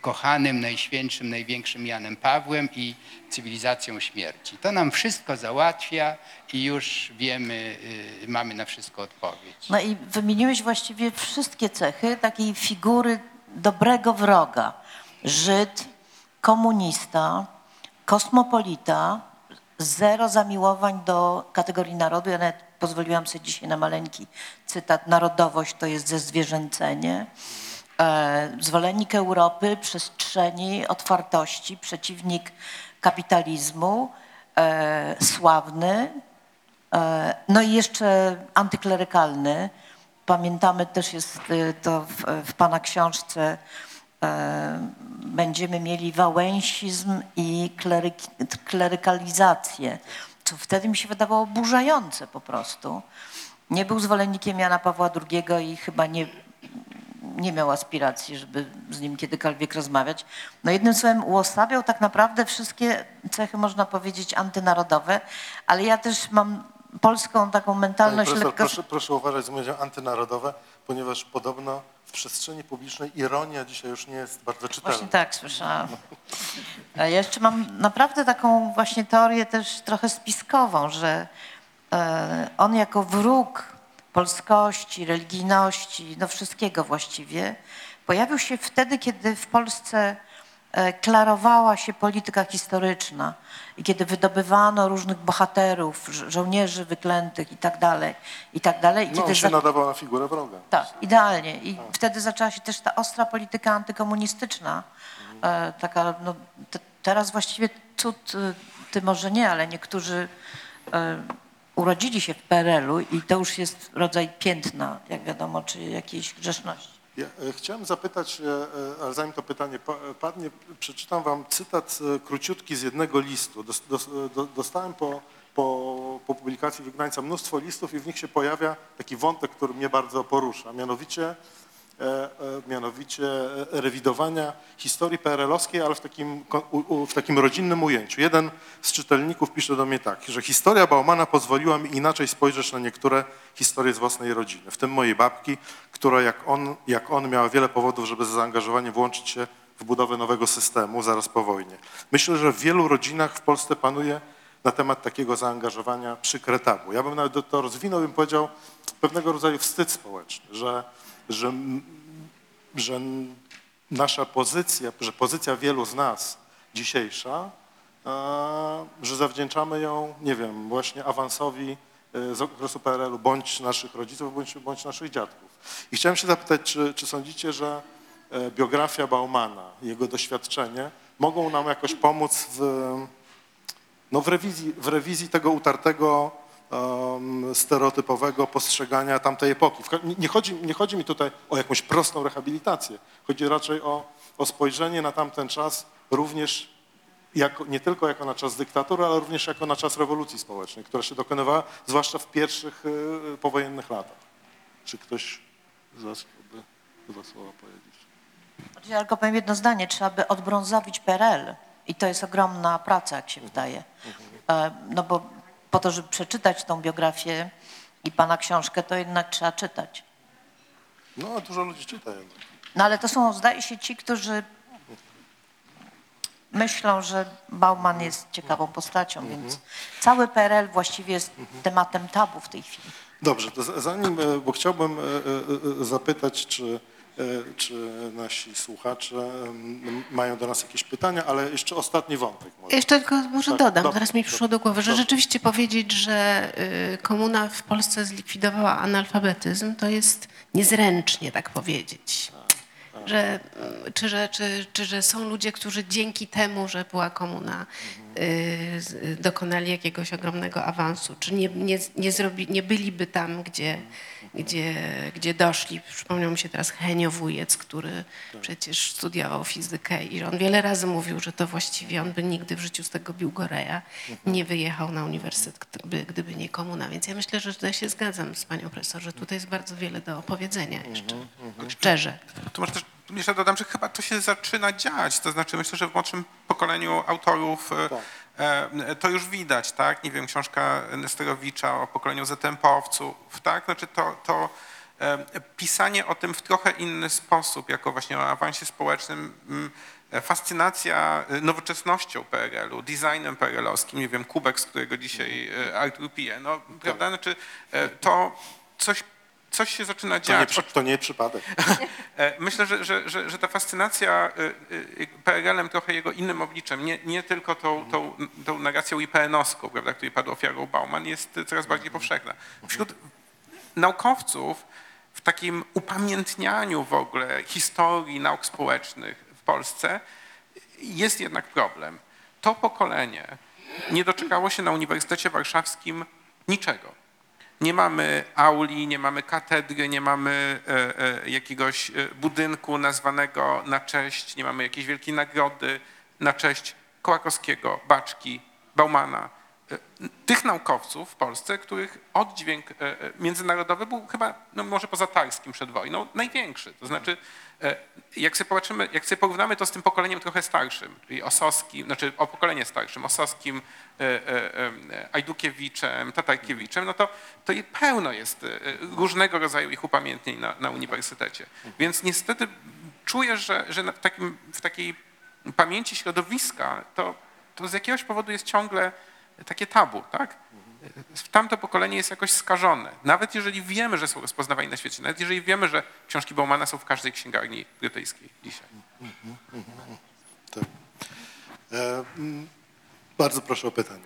kochanym, najświętszym, największym Janem Pawłem i cywilizacją śmierci. To nam wszystko załatwia i już wiemy, y, mamy na wszystko odpowiedź. No i wymieniłeś właściwie wszystkie cechy takiej figury dobrego wroga. Żyd, komunista, kosmopolita, zero zamiłowań do kategorii narodu. Ja nawet pozwoliłam sobie dzisiaj na maleńki cytat. Narodowość to jest zezwierzęcenie. E, zwolennik Europy, przestrzeni, otwartości, przeciwnik kapitalizmu, e, sławny, e, no i jeszcze antyklerykalny. Pamiętamy też jest to w, w pana książce będziemy mieli wałęsizm i kleryk, klerykalizację, co wtedy mi się wydawało burzające po prostu. Nie był zwolennikiem Jana Pawła II i chyba nie, nie miał aspiracji, żeby z nim kiedykolwiek rozmawiać. No jednym słowem uosabiał tak naprawdę wszystkie cechy, można powiedzieć, antynarodowe, ale ja też mam polską taką mentalność profesor, lekko... proszę, proszę uważać z mówieniem antynarodowe, ponieważ podobno w przestrzeni publicznej ironia dzisiaj już nie jest bardzo czytelna. Właśnie tak, słyszałam. A ja jeszcze mam naprawdę taką właśnie teorię też trochę spiskową, że e, on jako wróg polskości, religijności, no wszystkiego właściwie, pojawił się wtedy, kiedy w Polsce e, klarowała się polityka historyczna i kiedy wydobywano różnych bohaterów, żo- żołnierzy wyklętych i tak dalej, i tak dalej. I No, kiedy się za- nadawał na figurę wroga. tak, idealnie. I wtedy zaczęła się też ta ostra polityka antykomunistyczna. E, taka, no, te, teraz właściwie cud, y, ty może nie, ale niektórzy e, urodzili się w PRL-u i to już jest rodzaj piętna, jak wiadomo, czy jakiejś grzeszności. Ja e, chciałem zapytać, e, e, ale zanim to pytanie pa- padnie, przeczytam wam cytat króciutki z jednego listu. Dos- dos- do- Dostałem po, po, po publikacji Wygnańca mnóstwo listów i w nich się pojawia taki wątek, który mnie bardzo porusza, mianowicie, mianowicie rewidowania historii PRL-owskiej, ale w takim, w takim rodzinnym ujęciu. Jeden z czytelników pisze do mnie tak, że historia Baumana pozwoliła mi inaczej spojrzeć na niektóre historie z własnej rodziny, w tym mojej babki, która jak on, jak on miała wiele powodów, żeby z zaangażowaniem włączyć się w budowę nowego systemu zaraz po wojnie. Myślę, że w wielu rodzinach w Polsce panuje na temat takiego zaangażowania przykre tabu. Ja bym nawet to rozwinął, bym powiedział pewnego rodzaju wstyd społeczny, że, że, że nasza pozycja, że pozycja wielu z nas dzisiejsza, e, że zawdzięczamy ją, nie wiem, właśnie awansowi e, z okresu PRL-u, bądź naszych rodziców, bądź, bądź naszych dziadków. I chciałem się zapytać, czy, czy sądzicie, że e, biografia Baumana, jego doświadczenie mogą nam jakoś pomóc w, no w, rewizji, w rewizji tego utartego, em, stereotypowego postrzegania tamtej epoki. Nie- chodzi, nie chodzi mi tutaj o jakąś prostą rehabilitację. Chodzi raczej o, o spojrzenie na tamten czas również jako, nie tylko jako na czas dyktatury, ale również jako na czas rewolucji społecznej, która się dokonywała zwłaszcza w pierwszych y, powojennych latach. Czy ktoś z Was chciałby dwa słowa powiedzieć? Znaczy, Ja tylko powiem jedno zdanie, trzeba by odbrązowić PRL i to jest ogromna praca, jak się wydaje. E, No bo po to, żeby przeczytać tą biografię i pana książkę, to jednak trzeba czytać. No, a dużo ludzi czyta jednak. No ale to są, zdaje się, ci, którzy myślą, że Bauman jest ciekawą postacią, więc cały PRL właściwie jest tematem tabu w tej chwili. Dobrze, to za- zanim, e, bo chciałbym e, e, zapytać, czy, czy nasi słuchacze mają do nas jakieś pytania, ale jeszcze ostatni wątek. Może. Jeszcze tylko może Tak, dodam, dobrze, teraz mi przyszło do głowy, że dobrze. rzeczywiście powiedzieć, że y, komuna w Polsce zlikwidowała analfabetyzm, to jest niezręcznie tak powiedzieć. Że, czy, że, czy, czy że są ludzie, którzy dzięki temu, że była komuna, y, dokonali jakiegoś ogromnego awansu, czy nie, nie, nie, zrobi, nie byliby tam, gdzie, gdzie, gdzie doszli. Przypomniał mi się teraz Henio Wujec, który przecież studiował fizykę i on wiele razy mówił, że to właściwie on by nigdy w życiu z tego Biłgoreja nie wyjechał na uniwersytet, gdyby, gdyby nie komuna. Więc ja myślę, że tutaj się zgadzam z panią profesor, że tutaj jest bardzo wiele do opowiedzenia jeszcze. Szczerze. To może też jeszcze dodam, że chyba to się zaczyna dziać. To znaczy myślę, że w młodszym pokoleniu autorów e, e, to już widać, tak? Nie wiem, książka Nesterowicza o pokoleniu ZMP-owców, tak? Znaczy to, to e, pisanie o tym w trochę inny sposób, jako właśnie o awansie społecznym, mm, fascynacja nowoczesnością PRL-u, designem PRL-owskim, nie wiem, kubek, z którego dzisiaj Artur pije, no, prawda? Znaczy to coś, coś się zaczyna To nie, dziać. to nie przypadek. E, Myślę, że, że, że, że ta fascynacja y, y, PRL-em trochę jego innym obliczem, nie, nie tylko tą, tą, tą narracją IPN-owską, prawda, której padł ofiarą Bauman, jest coraz bardziej powszechna. Wśród naukowców w takim upamiętnianiu w ogóle historii nauk społecznych w Polsce jest jednak problem. To pokolenie nie doczekało się na Uniwersytecie Warszawskim niczego. Nie mamy auli, nie mamy katedry, nie mamy e, e, jakiegoś e, budynku nazwanego na cześć, nie mamy jakiejś wielkiej nagrody na cześć Kołakowskiego, Baczki, Baumana. Tych naukowców w Polsce, których oddźwięk e, e, międzynarodowy był chyba, no może poza Tarskim przed wojną, największy. To znaczy, e, jak sobie popatrzymy, jak sobie porównamy to z tym pokoleniem trochę starszym, czyli Osowskim, znaczy o pokolenie starszym, Osowskim, Ajdukiewiczem, Tatarkiewiczem, no to, to pełno jest różnego rodzaju ich upamiętnień na, na uniwersytecie. Więc niestety czuję, że, że w, takim, w takiej pamięci środowiska to, to z jakiegoś powodu jest ciągle takie tabu, tak? Tamto pokolenie jest jakoś skażone. Nawet jeżeli wiemy, że są rozpoznawani na świecie, nawet jeżeli wiemy, że książki Baumana są w każdej księgarni brytyjskiej dzisiaj. Tak. E, bardzo proszę o pytanie.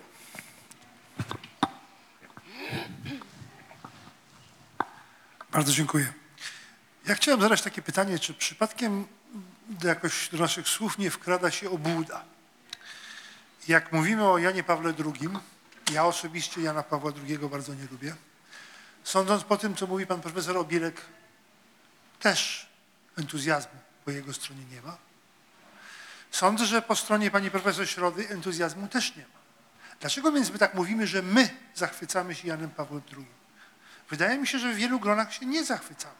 Bardzo dziękuję. Ja chciałem zadać takie pytanie, czy przypadkiem do jakoś do naszych słów nie wkrada się obłuda? Jak mówimy o Janie Pawle II, ja osobiście Jana Pawła II bardzo nie lubię. Sądząc po tym, co mówi pan profesor Obielek, też entuzjazmu po jego stronie nie ma. Sądzę, że po stronie pani profesor Środy entuzjazmu też nie ma. Dlaczego więc my tak mówimy, że my zachwycamy się Janem Pawłem II? Wydaje mi się, że w wielu gronach się nie zachwycamy.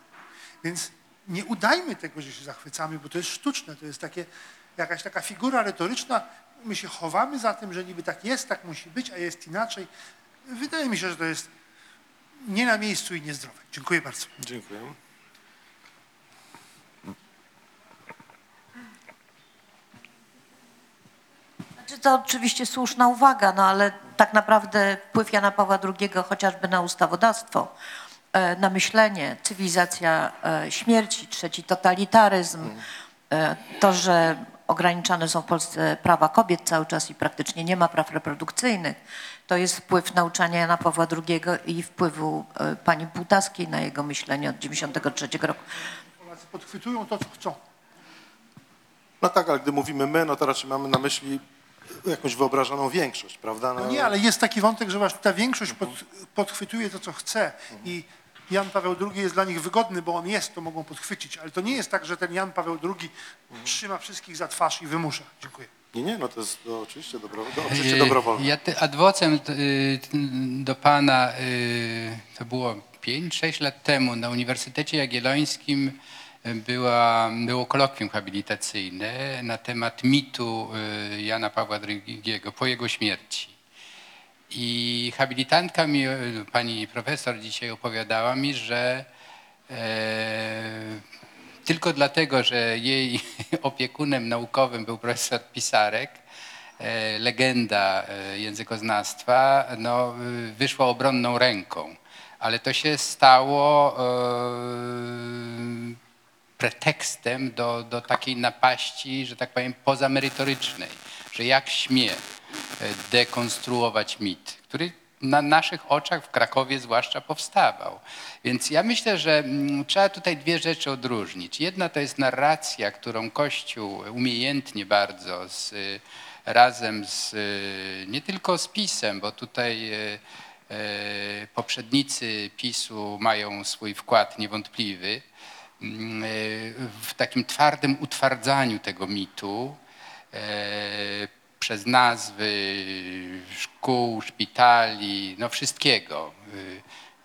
Więc nie udajmy tego, że się zachwycamy, bo to jest sztuczne, to jest takie, jakaś taka figura retoryczna. My się chowamy za tym, że niby tak jest, tak musi być, a jest inaczej. Wydaje mi się, że to jest nie na miejscu i niezdrowe. Dziękuję bardzo. Dziękuję. Znaczy to oczywiście słuszna uwaga, no ale tak naprawdę wpływ Jana Pawła II chociażby na ustawodawstwo, e, na myślenie, cywilizacja e, śmierci, trzeci totalitaryzm, e, to, że ograniczane są w Polsce prawa kobiet cały czas i praktycznie nie ma praw reprodukcyjnych, to jest wpływ nauczania Jana Pawła II i wpływu e, pani Bułtawskiej na jego myślenie od 1993 roku. Polacy podchwytują to, co chcą. No tak, ale gdy mówimy my, no to raczej mamy na myśli jakąś wyobrażoną większość, prawda? No nie, ale jest taki wątek, że właśnie ta większość pod, podchwytuje to, co chce i Jan Paweł II jest dla nich wygodny, bo on jest, to mogą podchwycić. Ale to nie jest tak, że ten Jan Paweł II trzyma wszystkich za twarz i wymusza. Dziękuję. Nie, nie, no to jest to oczywiście, dobro, to oczywiście dobrowolne. Ja te, adwocem y, do pana, y, to było 5-6 lat temu na Uniwersytecie Jagiellońskim y, była, było kolokwium habilitacyjne na temat mitu Jana Pawła II po jego śmierci. I habilitantka mi, pani profesor dzisiaj opowiadała mi, że e, tylko dlatego, że jej opiekunem naukowym był profesor Pisarek, e, legenda e, językoznawstwa, no, wyszła obronną ręką. Ale to się stało pretekstem do, do takiej napaści, że tak powiem, pozamerytorycznej, że jak śmie dekonstruować mit, który na naszych oczach w Krakowie zwłaszcza powstawał. Więc ja myślę, że mm, trzeba tutaj dwie rzeczy odróżnić. Jedna to jest narracja, którą Kościół umiejętnie bardzo z, y, razem z, y, nie tylko z PiSem, bo tutaj poprzednicy PiSu mają swój wkład niewątpliwy, mm, w takim twardym utwardzaniu tego mitu, e, przez nazwy szkół, szpitali, no wszystkiego,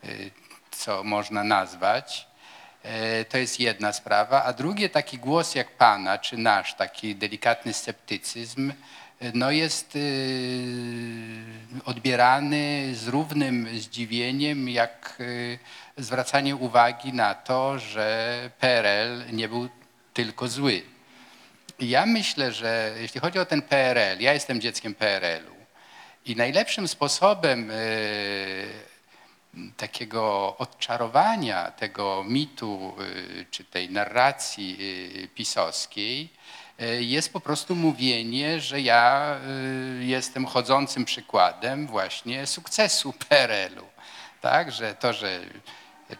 y, y, co można nazwać. E, To jest jedna sprawa. A drugie, taki głos jak pana, czy nasz, taki delikatny sceptycyzm, no jest y, odbierany z równym zdziwieniem, jak zwracanie uwagi na to, że PRL nie był tylko zły. Ja myślę, że jeśli chodzi o ten PRL, ja jestem dzieckiem PRL-u i najlepszym sposobem e, takiego odczarowania tego mitu e, czy tej narracji e, pisowskiej jest po prostu mówienie, że ja jestem chodzącym przykładem właśnie sukcesu PRL-u. Tak, że to, że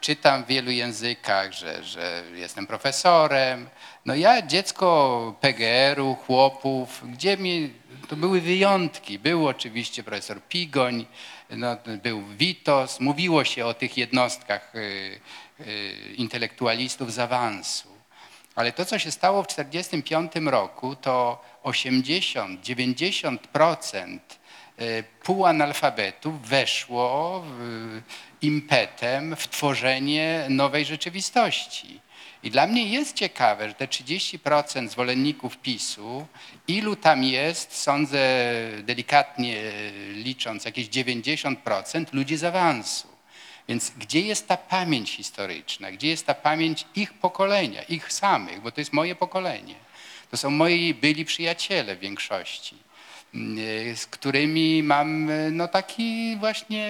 czytam w wielu językach, że, że jestem profesorem. No ja dziecko PGR-u, chłopów, gdzie mi, to były wyjątki. Był oczywiście profesor Pigoń, no, był Witos, mówiło się o tych jednostkach y, y, intelektualistów z awansu. Ale to, co się stało w 1945 roku, to 80-90% y, półanalfabetów weszło w- impetem w tworzenie nowej rzeczywistości. I dla mnie jest ciekawe, że te 30% zwolenników PiSu, ilu tam jest, sądzę delikatnie licząc, jakieś 90% ludzi z awansu. Więc gdzie jest ta pamięć historyczna? Gdzie jest ta pamięć ich pokolenia, ich samych? Bo to jest moje pokolenie. To są moi byli przyjaciele w większości, z którymi mam e, no, taki właśnie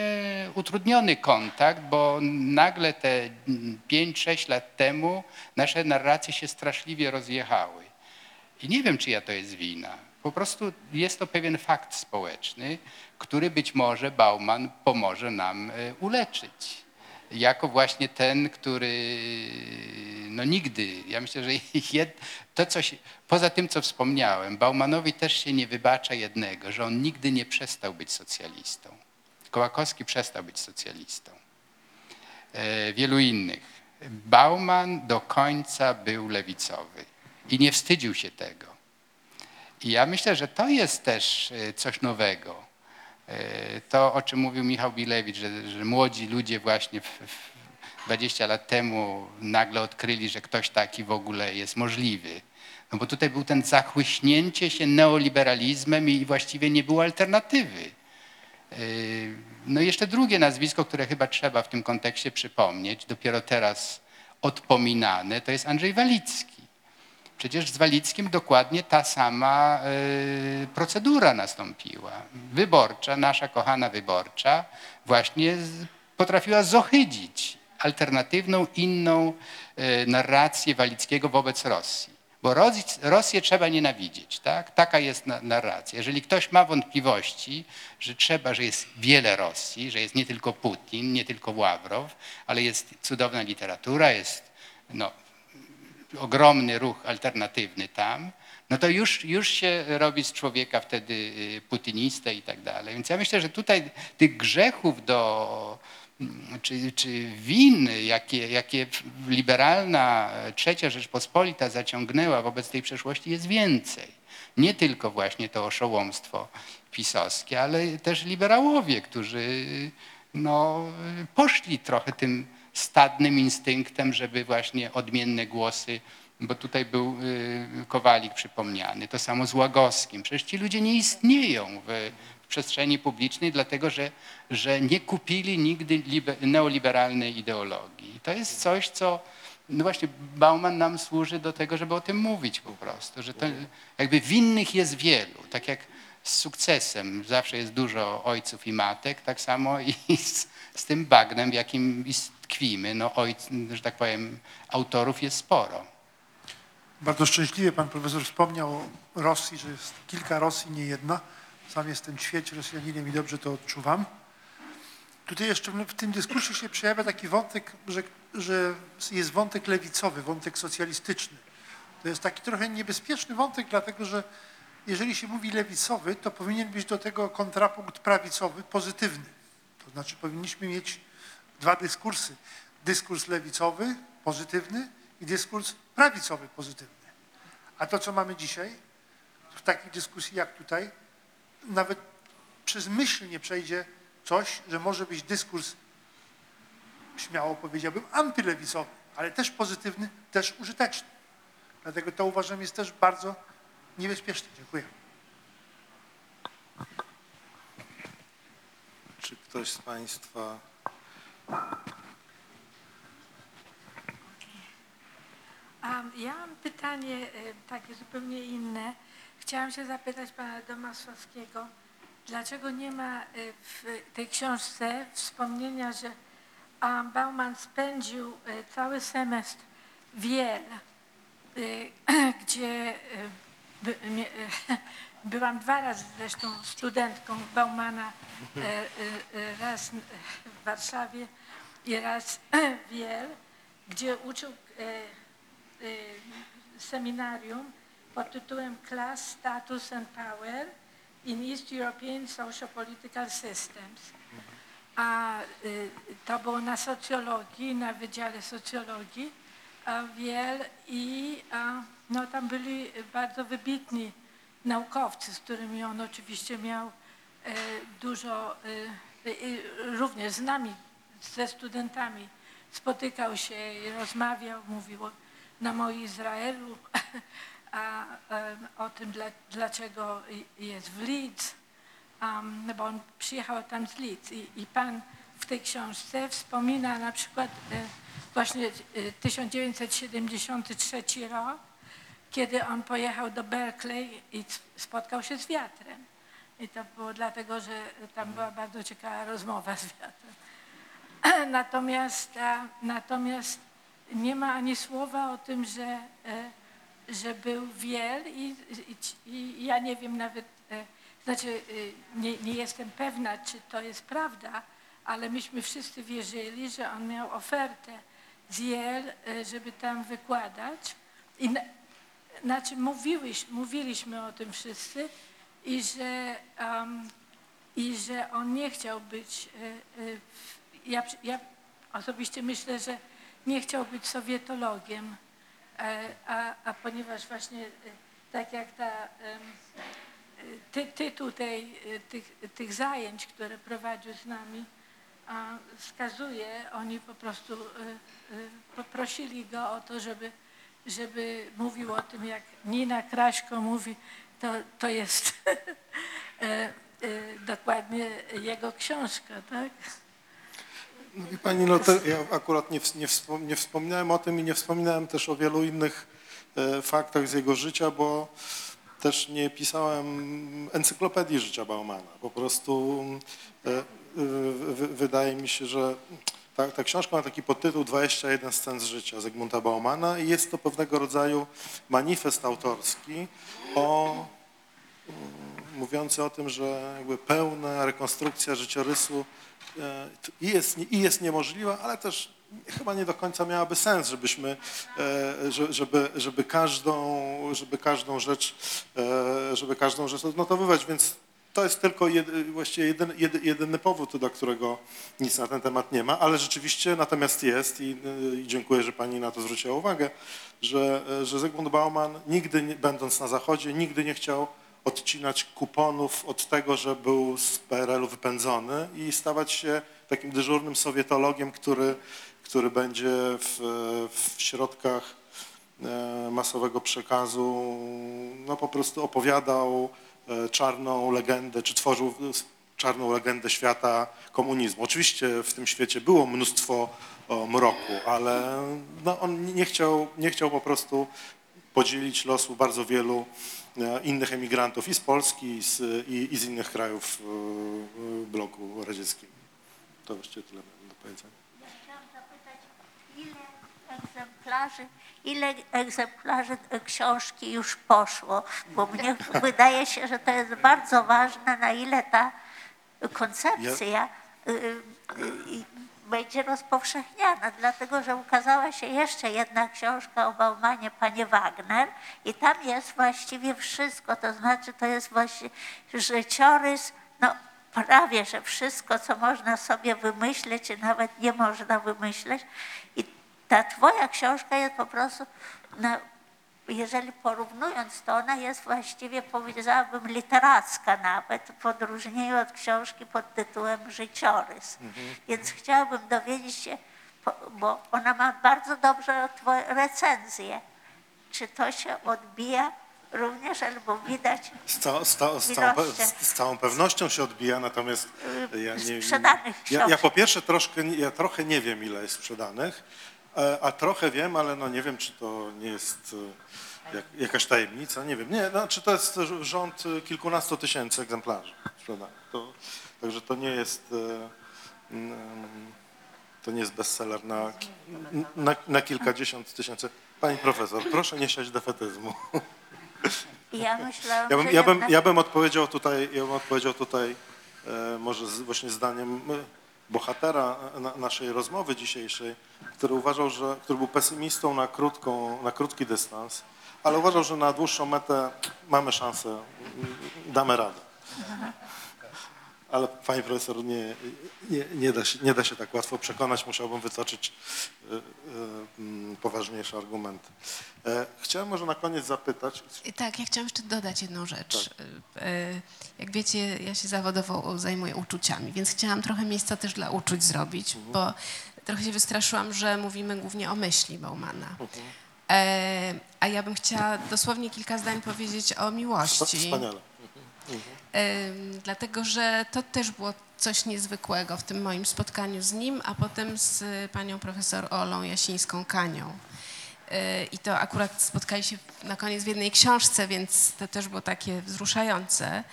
utrudniony kontakt, bo nagle te 5-6 lat temu nasze narracje się straszliwie rozjechały. I nie wiem, czyja to jest wina. Po prostu jest to pewien fakt społeczny, który być może Bauman pomoże nam e, uleczyć. Jako właśnie ten, który no nigdy, ja myślę, że jed, to coś, poza tym, co wspomniałem, Baumanowi też się nie wybacza jednego, że on nigdy nie przestał być socjalistą. Kołakowski przestał być socjalistą. E, wielu innych. Bauman do końca był lewicowy i nie wstydził się tego. I ja myślę, że to jest też e, coś nowego. E, To, o czym mówił Michał Bilewicz, że, że młodzi ludzie właśnie w, w 20 lat temu nagle odkryli, że ktoś taki w ogóle jest możliwy. No bo tutaj był ten zachłyśnięcie się neoliberalizmem i właściwie nie było alternatywy. Yy, No i jeszcze drugie nazwisko, które chyba trzeba w tym kontekście przypomnieć, dopiero teraz odpominane, to jest Andrzej Walicki. Przecież z Walickim dokładnie ta sama yy, procedura nastąpiła. Wyborcza, nasza kochana wyborcza, właśnie potrafiła zohydzić alternatywną, inną yy, narrację Walickiego wobec Rosji. Bo Ros- Rosję trzeba nienawidzieć, tak? Taka jest na- narracja. Jeżeli ktoś ma wątpliwości, że trzeba, że jest wiele Rosji, że jest nie tylko Putin, nie tylko Ławrow, ale jest cudowna literatura, jest no, ogromny ruch alternatywny tam, no to już, już się robi z człowieka wtedy y, putinistę i tak dalej. Więc ja myślę, że tutaj tych grzechów do, mm, czy, czy win, jakie, jakie liberalna trzecia Rzeczpospolita zaciągnęła wobec tej przeszłości jest więcej. Nie tylko właśnie to oszołomstwo pisowskie, ale też liberałowie, którzy no, poszli trochę tym stadnym instynktem, żeby właśnie odmienne głosy, bo tutaj był y, Kowalik przypomniany, to samo z Łagowskim. Przecież ci ludzie nie istnieją w, przestrzeni publicznej, dlatego że, że nie kupili nigdy libe, neoliberalnej ideologii. I to jest coś, co no właśnie Bauman nam służy do tego, żeby o tym mówić po prostu, że to jakby winnych jest wielu, tak jak z sukcesem zawsze jest dużo ojców i matek, tak samo i z, z tym bagnem, w jakim tkwimy, no ojc, że tak powiem, autorów jest sporo. Bardzo szczęśliwie pan profesor wspomniał o Rosji, że jest kilka Rosji, nie jedna. Sam jestem ćwierć Rosjaninem i dobrze to odczuwam. Tutaj jeszcze w tym dyskursie się przejawia taki wątek, że, że jest wątek lewicowy, wątek socjalistyczny. To jest taki trochę niebezpieczny wątek, dlatego że jeżeli się mówi lewicowy, to powinien być do tego kontrapunkt prawicowy, pozytywny. To znaczy powinniśmy mieć dwa dyskursy. Dyskurs lewicowy, pozytywny i dyskurs prawicowy, pozytywny. A to, co mamy dzisiaj, w takiej dyskusji jak tutaj, nawet przez myśl nie przejdzie coś, że może być dyskurs, śmiało powiedziałbym, antylewicowy, ale też pozytywny, też użyteczny. Dlatego to uważam jest też bardzo niebezpieczne. Dziękuję. Czy ktoś z Państwa ja mam pytanie y, takie zupełnie inne. Chciałam się zapytać pana Domaszowskiego, dlaczego nie ma y, w tej książce wspomnienia, że Bauman spędził y, cały semestr w Yale, gdzie byłam dwa razy zresztą studentką Baumana, e, e, e, raz w Warszawie i raz w Yale, gdzie uczył seminarium pod tytułem Class, Status and Power in East European Socio-Political Systems. A to było na socjologii, na Wydziale Socjologii a w Yale i no, tam byli bardzo wybitni naukowcy, z którymi on oczywiście miał e, dużo, e, również z nami, ze studentami spotykał się rozmawiał, mówił o namo Izraelu, a, o tym, dla, dlaczego jest w Leeds, no bo on przyjechał tam z Leeds i, i pan w tej książce wspomina na przykład e, właśnie e, 1973 rok, kiedy on pojechał do Berkeley i spotkał się z wiatrem. I to było dlatego, że tam była bardzo ciekawa rozmowa z wiatrem. Natomiast, natomiast nie ma ani słowa o tym, że, e, że był wiel i, i, i ja nie wiem nawet, e, znaczy e, nie, nie jestem pewna, czy to jest prawda, ale myśmy wszyscy wierzyli, że on miał ofertę z Yale, żeby tam wykładać. I znaczy mówiłyś, mówiliśmy o tym wszyscy i że, um, i że on nie chciał być, e, w- ja, ja osobiście myślę, że nie chciał być sowietologiem, e, a, a ponieważ właśnie tak jak ta, ty, tytuł tych, tych zajęć, które prowadził z nami, wskazuje, oni po prostu poprosili go o to, żeby, żeby mówił o tym, jak Nina Kraśko mówi, to, to jest e, e, dokładnie jego książka, tak? No Wie pani, no ja akurat nie, nie, nie wspominałem o tym i nie wspominałem też o wielu innych e, faktach z jego życia, bo też nie pisałem encyklopedii życia Baumana. Po prostu wy- wydaje mi się, że ta, ta książka ma taki podtytuł 21 scen z życia Zygmunta Baumana i jest to pewnego rodzaju manifest autorski o mówiący o tym, że jakby pełna rekonstrukcja życiorysu e, i jest, i jest niemożliwa, ale też chyba nie do końca miałaby sens, żebyśmy, e, że- żeby, żeby, każdą, żeby każdą rzecz, e, żeby każdą rzecz odnotowywać, więc to jest tylko jed, właściwie jedyny, jedy- jedyny powód, dla którego nic na ten temat nie ma, ale rzeczywiście natomiast jest i, i dziękuję, że pani na to zwróciła uwagę, że, że Zygmunt Bauman nigdy, nie, będąc na Zachodzie, nigdy nie chciał odcinać kuponów od tego, że był z PRL-u wypędzony i stawać się takim dyżurnym sowietologiem, który, który będzie w, w środkach e, masowego przekazu no po prostu opowiadał czarną legendę, czy tworzył s- czarną legendę świata komunizmu. Oczywiście w tym świecie było mnóstwo mroku, ale no, on nie chciał, nie chciał po prostu podzielić losu bardzo wielu e, innych emigrantów i z Polski, i z, i, i z innych krajów e, e, bloku radzieckiego. To właściwie tyle do powiedzenia. Ja chciałam zapytać, ile egzemplarzy, ile egzemplarzy książki już poszło, bo mnie wydaje się, że to jest bardzo ważne, na ile ta koncepcja y, y, będzie rozpowszechniana, dlatego że ukazała się jeszcze jedna książka o Baumanie, Panie Wagner i tam jest właściwie wszystko, to znaczy to jest właśnie życiorys, no prawie, że wszystko, co można sobie wymyśleć, i nawet nie można wymyśleć. I ta twoja książka jest po prostu, na, jeżeli porównując, to ona jest właściwie, powiedziałabym, literacka nawet, w odróżnieniu od książki pod tytułem Życiorys. Więc chciałabym dowiedzieć się, bo ona ma bardzo dobre twoje recenzje. Czy to się odbija również, albo widać Z, ca, z, ca, z, całą, z, całą pewnością się odbija, natomiast ja nie sprzedanych ja, ja po pierwsze troszkę, ja trochę nie wiem, ile jest sprzedanych, a trochę wiem, ale no nie wiem, czy to nie jest e, jak, jakaś tajemnica, nie wiem. Nie, no, czy to jest rz- rząd e, kilkunastu tysięcy egzemplarzy. To, także to nie jest e, to nie jest bestseller na, na, na kilkadziesiąt tysięcy. Pani profesor, proszę nie siać defetyzmu. Ja myślałam, Ja bym, ja bym, ja bym odpowiedział tutaj, ja bym odpowiedział tutaj e, może z, właśnie zdaniem e, bohatera na, naszej rozmowy dzisiejszej, który uważał, że, który był pesymistą na, krótką, na krótki dystans, ale uważał, że na dłuższą metę mamy szansę, damy radę. Ale pani profesor, nie, nie, nie, da się, nie da się tak łatwo przekonać, musiałbym wytoczyć e, e, m, poważniejsze argumenty. E, Chciałem może na koniec zapytać, Tak, ja chciałam jeszcze dodać jedną rzecz. Tak. Jak wiecie, ja się zawodowo zajmuję uczuciami, więc chciałam trochę miejsca też dla uczuć zrobić, Mhm. bo trochę się wystraszyłam, że mówimy głównie o myśli Baumana. Mhm. A ja bym chciała dosłownie kilka zdań powiedzieć o miłości. Wspaniale. Ym, dlatego że to też było coś niezwykłego w tym moim spotkaniu z nim, a potem z panią profesor Olą Jasińską-Kanią. Y, I to akurat spotkali się na koniec w jednej książce, więc to też było takie wzruszające,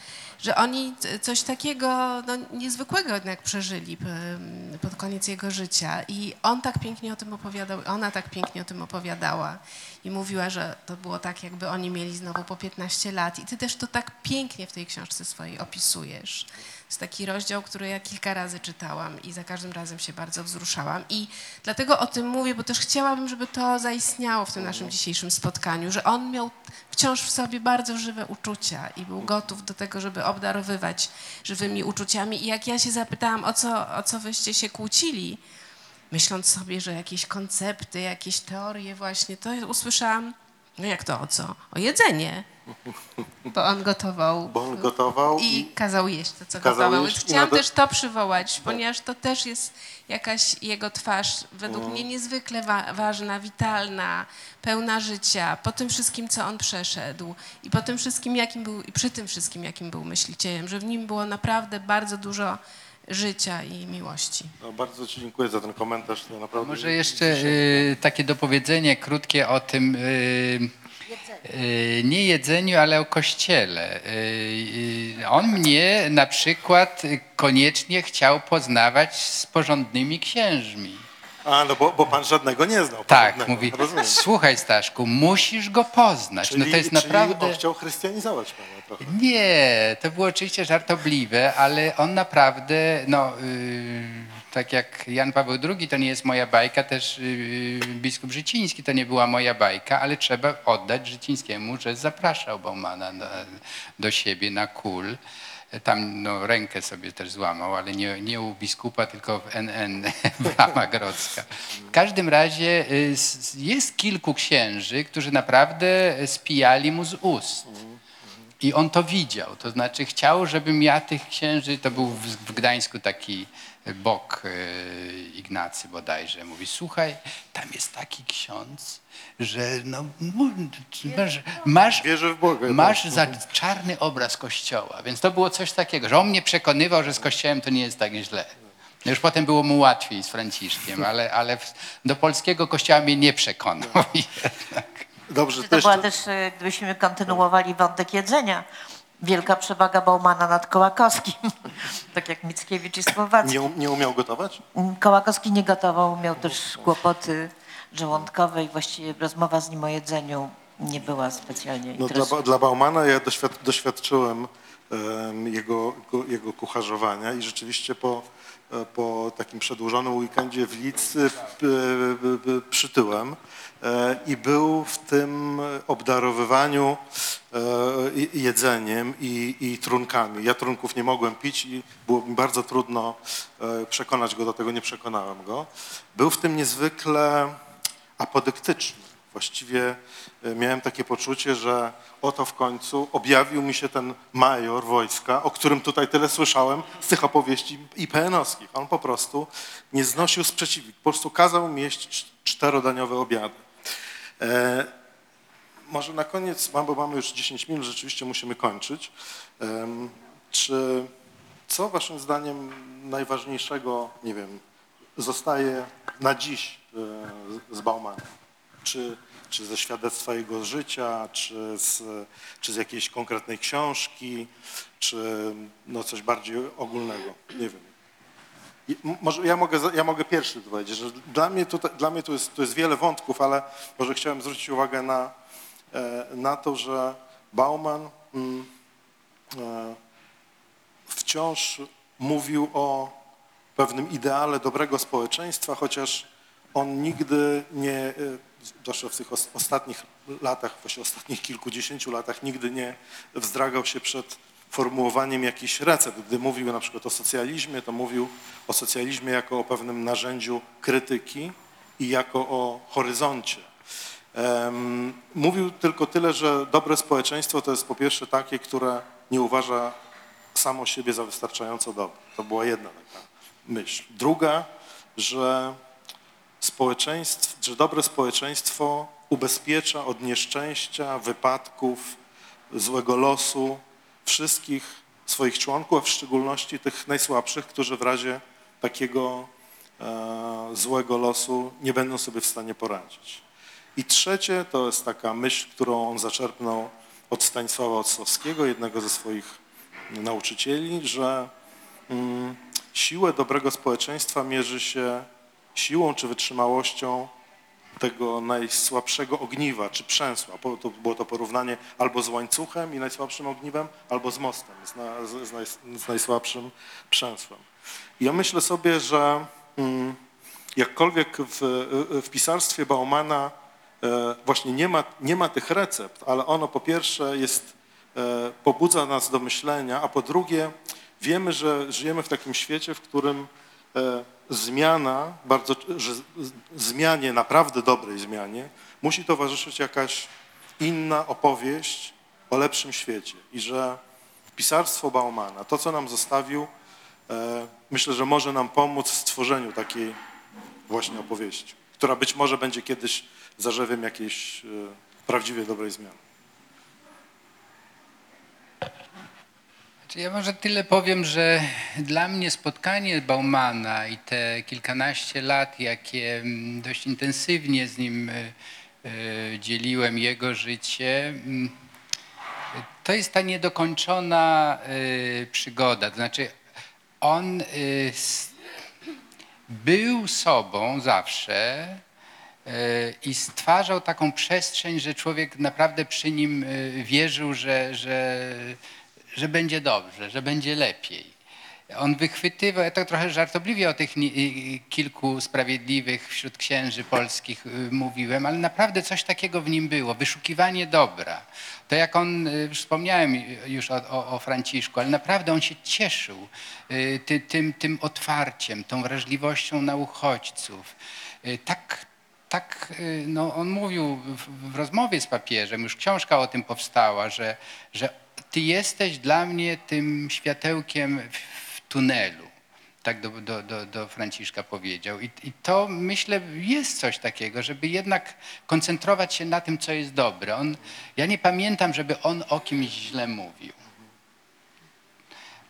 że oni coś takiego no, niezwykłego jednak przeżyli ym, pod koniec jego życia. I on tak pięknie o tym opowiadał, ona tak pięknie o tym opowiadała. I mówiła, że to było tak, jakby oni mieli znowu po 15 lat. I ty też to tak pięknie w tej książce swojej opisujesz. Jest taki rozdział, który ja kilka razy czytałam i za każdym razem się bardzo wzruszałam. I dlatego o tym mówię, bo też chciałabym, żeby to zaistniało w tym naszym dzisiejszym spotkaniu, że on miał wciąż w sobie bardzo żywe uczucia i był gotów do tego, żeby obdarowywać żywymi uczuciami. I jak ja się zapytałam, o co, o co wyście się kłócili, myśląc sobie, że jakieś koncepty, jakieś teorie właśnie, to usłyszałam, no jak to o co? O jedzenie. Bo on gotował. Bo on gotował I i kazał jeść to, co kazał gotował. chciałam też to przywołać, ponieważ to też jest jakaś jego twarz, według mnie niezwykle wa- ważna, witalna, pełna życia, po tym wszystkim, co on przeszedł i po tym wszystkim, jakim był, i przy tym wszystkim, jakim był myślicielem, że w nim było naprawdę bardzo dużo życia i miłości. no, bardzo Ci dziękuję za ten komentarz. To naprawdę Może jeszcze y, takie dopowiedzenie krótkie o tym y, y, nie jedzeniu, ale o kościele. Y, y, on mnie na przykład koniecznie chciał poznawać z porządnymi księżmi. A, no bo, bo Pan żadnego nie znał. Tak, mówi, Rozumiem. słuchaj Staszku, musisz go poznać. Czyli, no to jest czyli naprawdę... on chciał chrystianizować Pana trochę. Nie, to było oczywiście żartobliwe, ale on naprawdę, no, yy, tak jak Jan Paweł II, to nie jest moja bajka, też yy, biskup Życiński to nie była moja bajka, ale trzeba oddać Życińskiemu, że zapraszał Baumana do, do siebie na kul. Tam no, rękę sobie też złamał, ale nie, nie u biskupa, tylko w NN Brama Grodzka. W każdym razie y, jest kilku księży, którzy naprawdę spijali mu z ust. I on to widział, to znaczy chciał, żebym ja tych księży, to był w Gdańsku taki bok e, Ignacy bodajże, mówi, słuchaj, tam jest taki ksiądz, że no, mu- masz, masz, Wierzę w Boga. masz tak. za czarny obraz kościoła, więc to było coś takiego, że on mnie przekonywał, że z kościołem to nie jest tak źle. No Już potem było mu łatwiej z Franciszkiem, ale, ale do polskiego kościoła mnie nie przekonał jednak. Dobrze, To to była też, e, gdybyśmy kontynuowali wątek jedzenia, wielka przewaga Baumana nad Kołakowskim, tak jak Mickiewicz i Słowacki. nie, um- nie umiał gotować? Kołakowski nie gotował, miał też kłopoty żołądkowe i właściwie rozmowa z nim o jedzeniu nie była specjalnie No, dla, dla Baumana ja doświad, doświadczyłem em, jego, go- jego kucharzowania i rzeczywiście po, po takim przedłużonym weekendzie w Lidz e, p- przytyłem e, i był w tym obdarowywaniu e, jedzeniem i, i trunkami. Ja trunków nie mogłem pić i było mi bardzo trudno e, przekonać go do tego, nie przekonałem go. Był w tym niezwykle apodyktyczny. Właściwie e, miałem takie poczucie, że oto w końcu objawił mi się ten major wojska, o którym tutaj tyle słyszałem z tych opowieści IPN-owskich. On po prostu nie znosił sprzeciwu. Po prostu kazał mi jeść cz- czterodaniowe obiady. E, może na koniec, bo mamy już 10 minut, rzeczywiście musimy kończyć. Em, Czy co waszym zdaniem najważniejszego, nie wiem, zostaje na dziś e, z Baumana? Czy, czy ze świadectwa jego życia, czy z, czy z jakiejś konkretnej książki, czy no coś bardziej ogólnego? Nie wiem. Może ja mogę, ja mogę pierwszy powiedzieć, że dla mnie, tutaj, dla mnie tu, jest, tu jest wiele wątków, ale może chciałem zwrócić uwagę na, e, na to, że Bauman mm, e, wciąż mówił o pewnym ideale dobrego społeczeństwa, chociaż on nigdy nie, e, zwłaszcza w tych os- ostatnich latach, właśnie ostatnich kilkudziesięciu latach, nigdy nie wzdragał się przed formułowaniem jakichś recept. Gdy mówił na przykład o socjalizmie, to mówił o socjalizmie jako o pewnym narzędziu krytyki i jako o horyzoncie. Mówił tylko tyle, że dobre społeczeństwo to jest po pierwsze takie, które nie uważa samo siebie za wystarczająco dobre. To była jedna taka myśl. Druga, że społeczeństw, że dobre społeczeństwo ubezpiecza od nieszczęścia, wypadków, złego losu wszystkich swoich członków, a w szczególności tych najsłabszych, którzy w razie takiego e, złego losu nie będą sobie w stanie poradzić. I trzecie to jest taka myśl, którą on zaczerpnął od Stanisława Ossowskiego, jednego ze swoich nauczycieli, że mm, siłę dobrego społeczeństwa mierzy się siłą czy wytrzymałością tego najsłabszego ogniwa czy przęsła. To było to porównanie albo z łańcuchem i najsłabszym ogniwem, albo z mostem, z, na, z, naj, z najsłabszym przęsłem. I ja myślę sobie, że mm, jakkolwiek w, w pisarstwie Baumana e, właśnie nie ma, nie ma tych recept, ale ono po pierwsze jest, e, pobudza nas do myślenia, a po drugie wiemy, że żyjemy w takim świecie, w którym zmiana, bardzo, że zmianie, naprawdę dobrej zmianie, musi towarzyszyć jakaś inna opowieść o lepszym świecie i że pisarstwo Baumana, to co nam zostawił, e, myślę, że może nam pomóc w stworzeniu takiej właśnie opowieści, która być może będzie kiedyś zarzewiem jakiejś e, prawdziwie dobrej zmiany. Ja może tyle powiem, że dla mnie spotkanie Baumana i te kilkanaście lat, jakie mm, dość intensywnie z nim e, e, dzieliłem jego życie, mm, to jest ta niedokończona e, przygoda. To znaczy, on był sobą zawsze i stwarzał taką przestrzeń, że człowiek naprawdę przy nim wierzył, że, że, że będzie dobrze, że będzie lepiej. On wychwytywał, ja tak trochę żartobliwie o tych kilku sprawiedliwych wśród księży polskich y, mówiłem, ale naprawdę coś takiego w nim było, wyszukiwanie dobra. To jak on, y, wspomniałem już o, o, o Franciszku, ale naprawdę on się cieszył y, ty, tym, tym otwarciem, tą wrażliwością na uchodźców. Tak, tak no, on mówił w, w rozmowie z papieżem, już książka o tym powstała, że, że ty jesteś dla mnie tym światełkiem w, tunelu. Tak do, do, do, do Franciszka powiedział. I, I to myślę jest coś takiego, żeby jednak koncentrować się na tym, co jest dobre. On, ja nie pamiętam, żeby on o kimś źle mówił.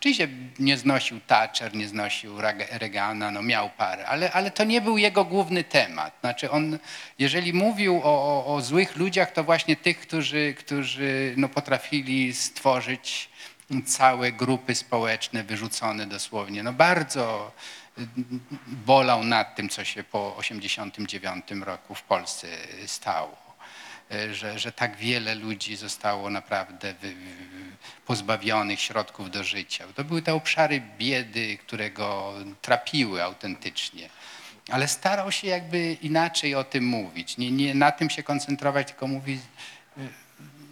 Oczywiście nie znosił Thatcher, nie znosił Reagana, no miał parę, ale, ale to nie był jego główny temat. Znaczy on, jeżeli mówił o, o, o złych ludziach, to właśnie tych, którzy, którzy no potrafili stworzyć całe grupy społeczne wyrzucone dosłownie. No bardzo y, bolał nad tym, co się po 1989 roku w Polsce stało że, że tak wiele ludzi zostało naprawdę pozbawionych środków do życia. To były te obszary biedy, które go trapiły autentycznie. Ale starał się jakby inaczej o tym mówić. Nie, nie na tym się koncentrować, tylko mówić, y,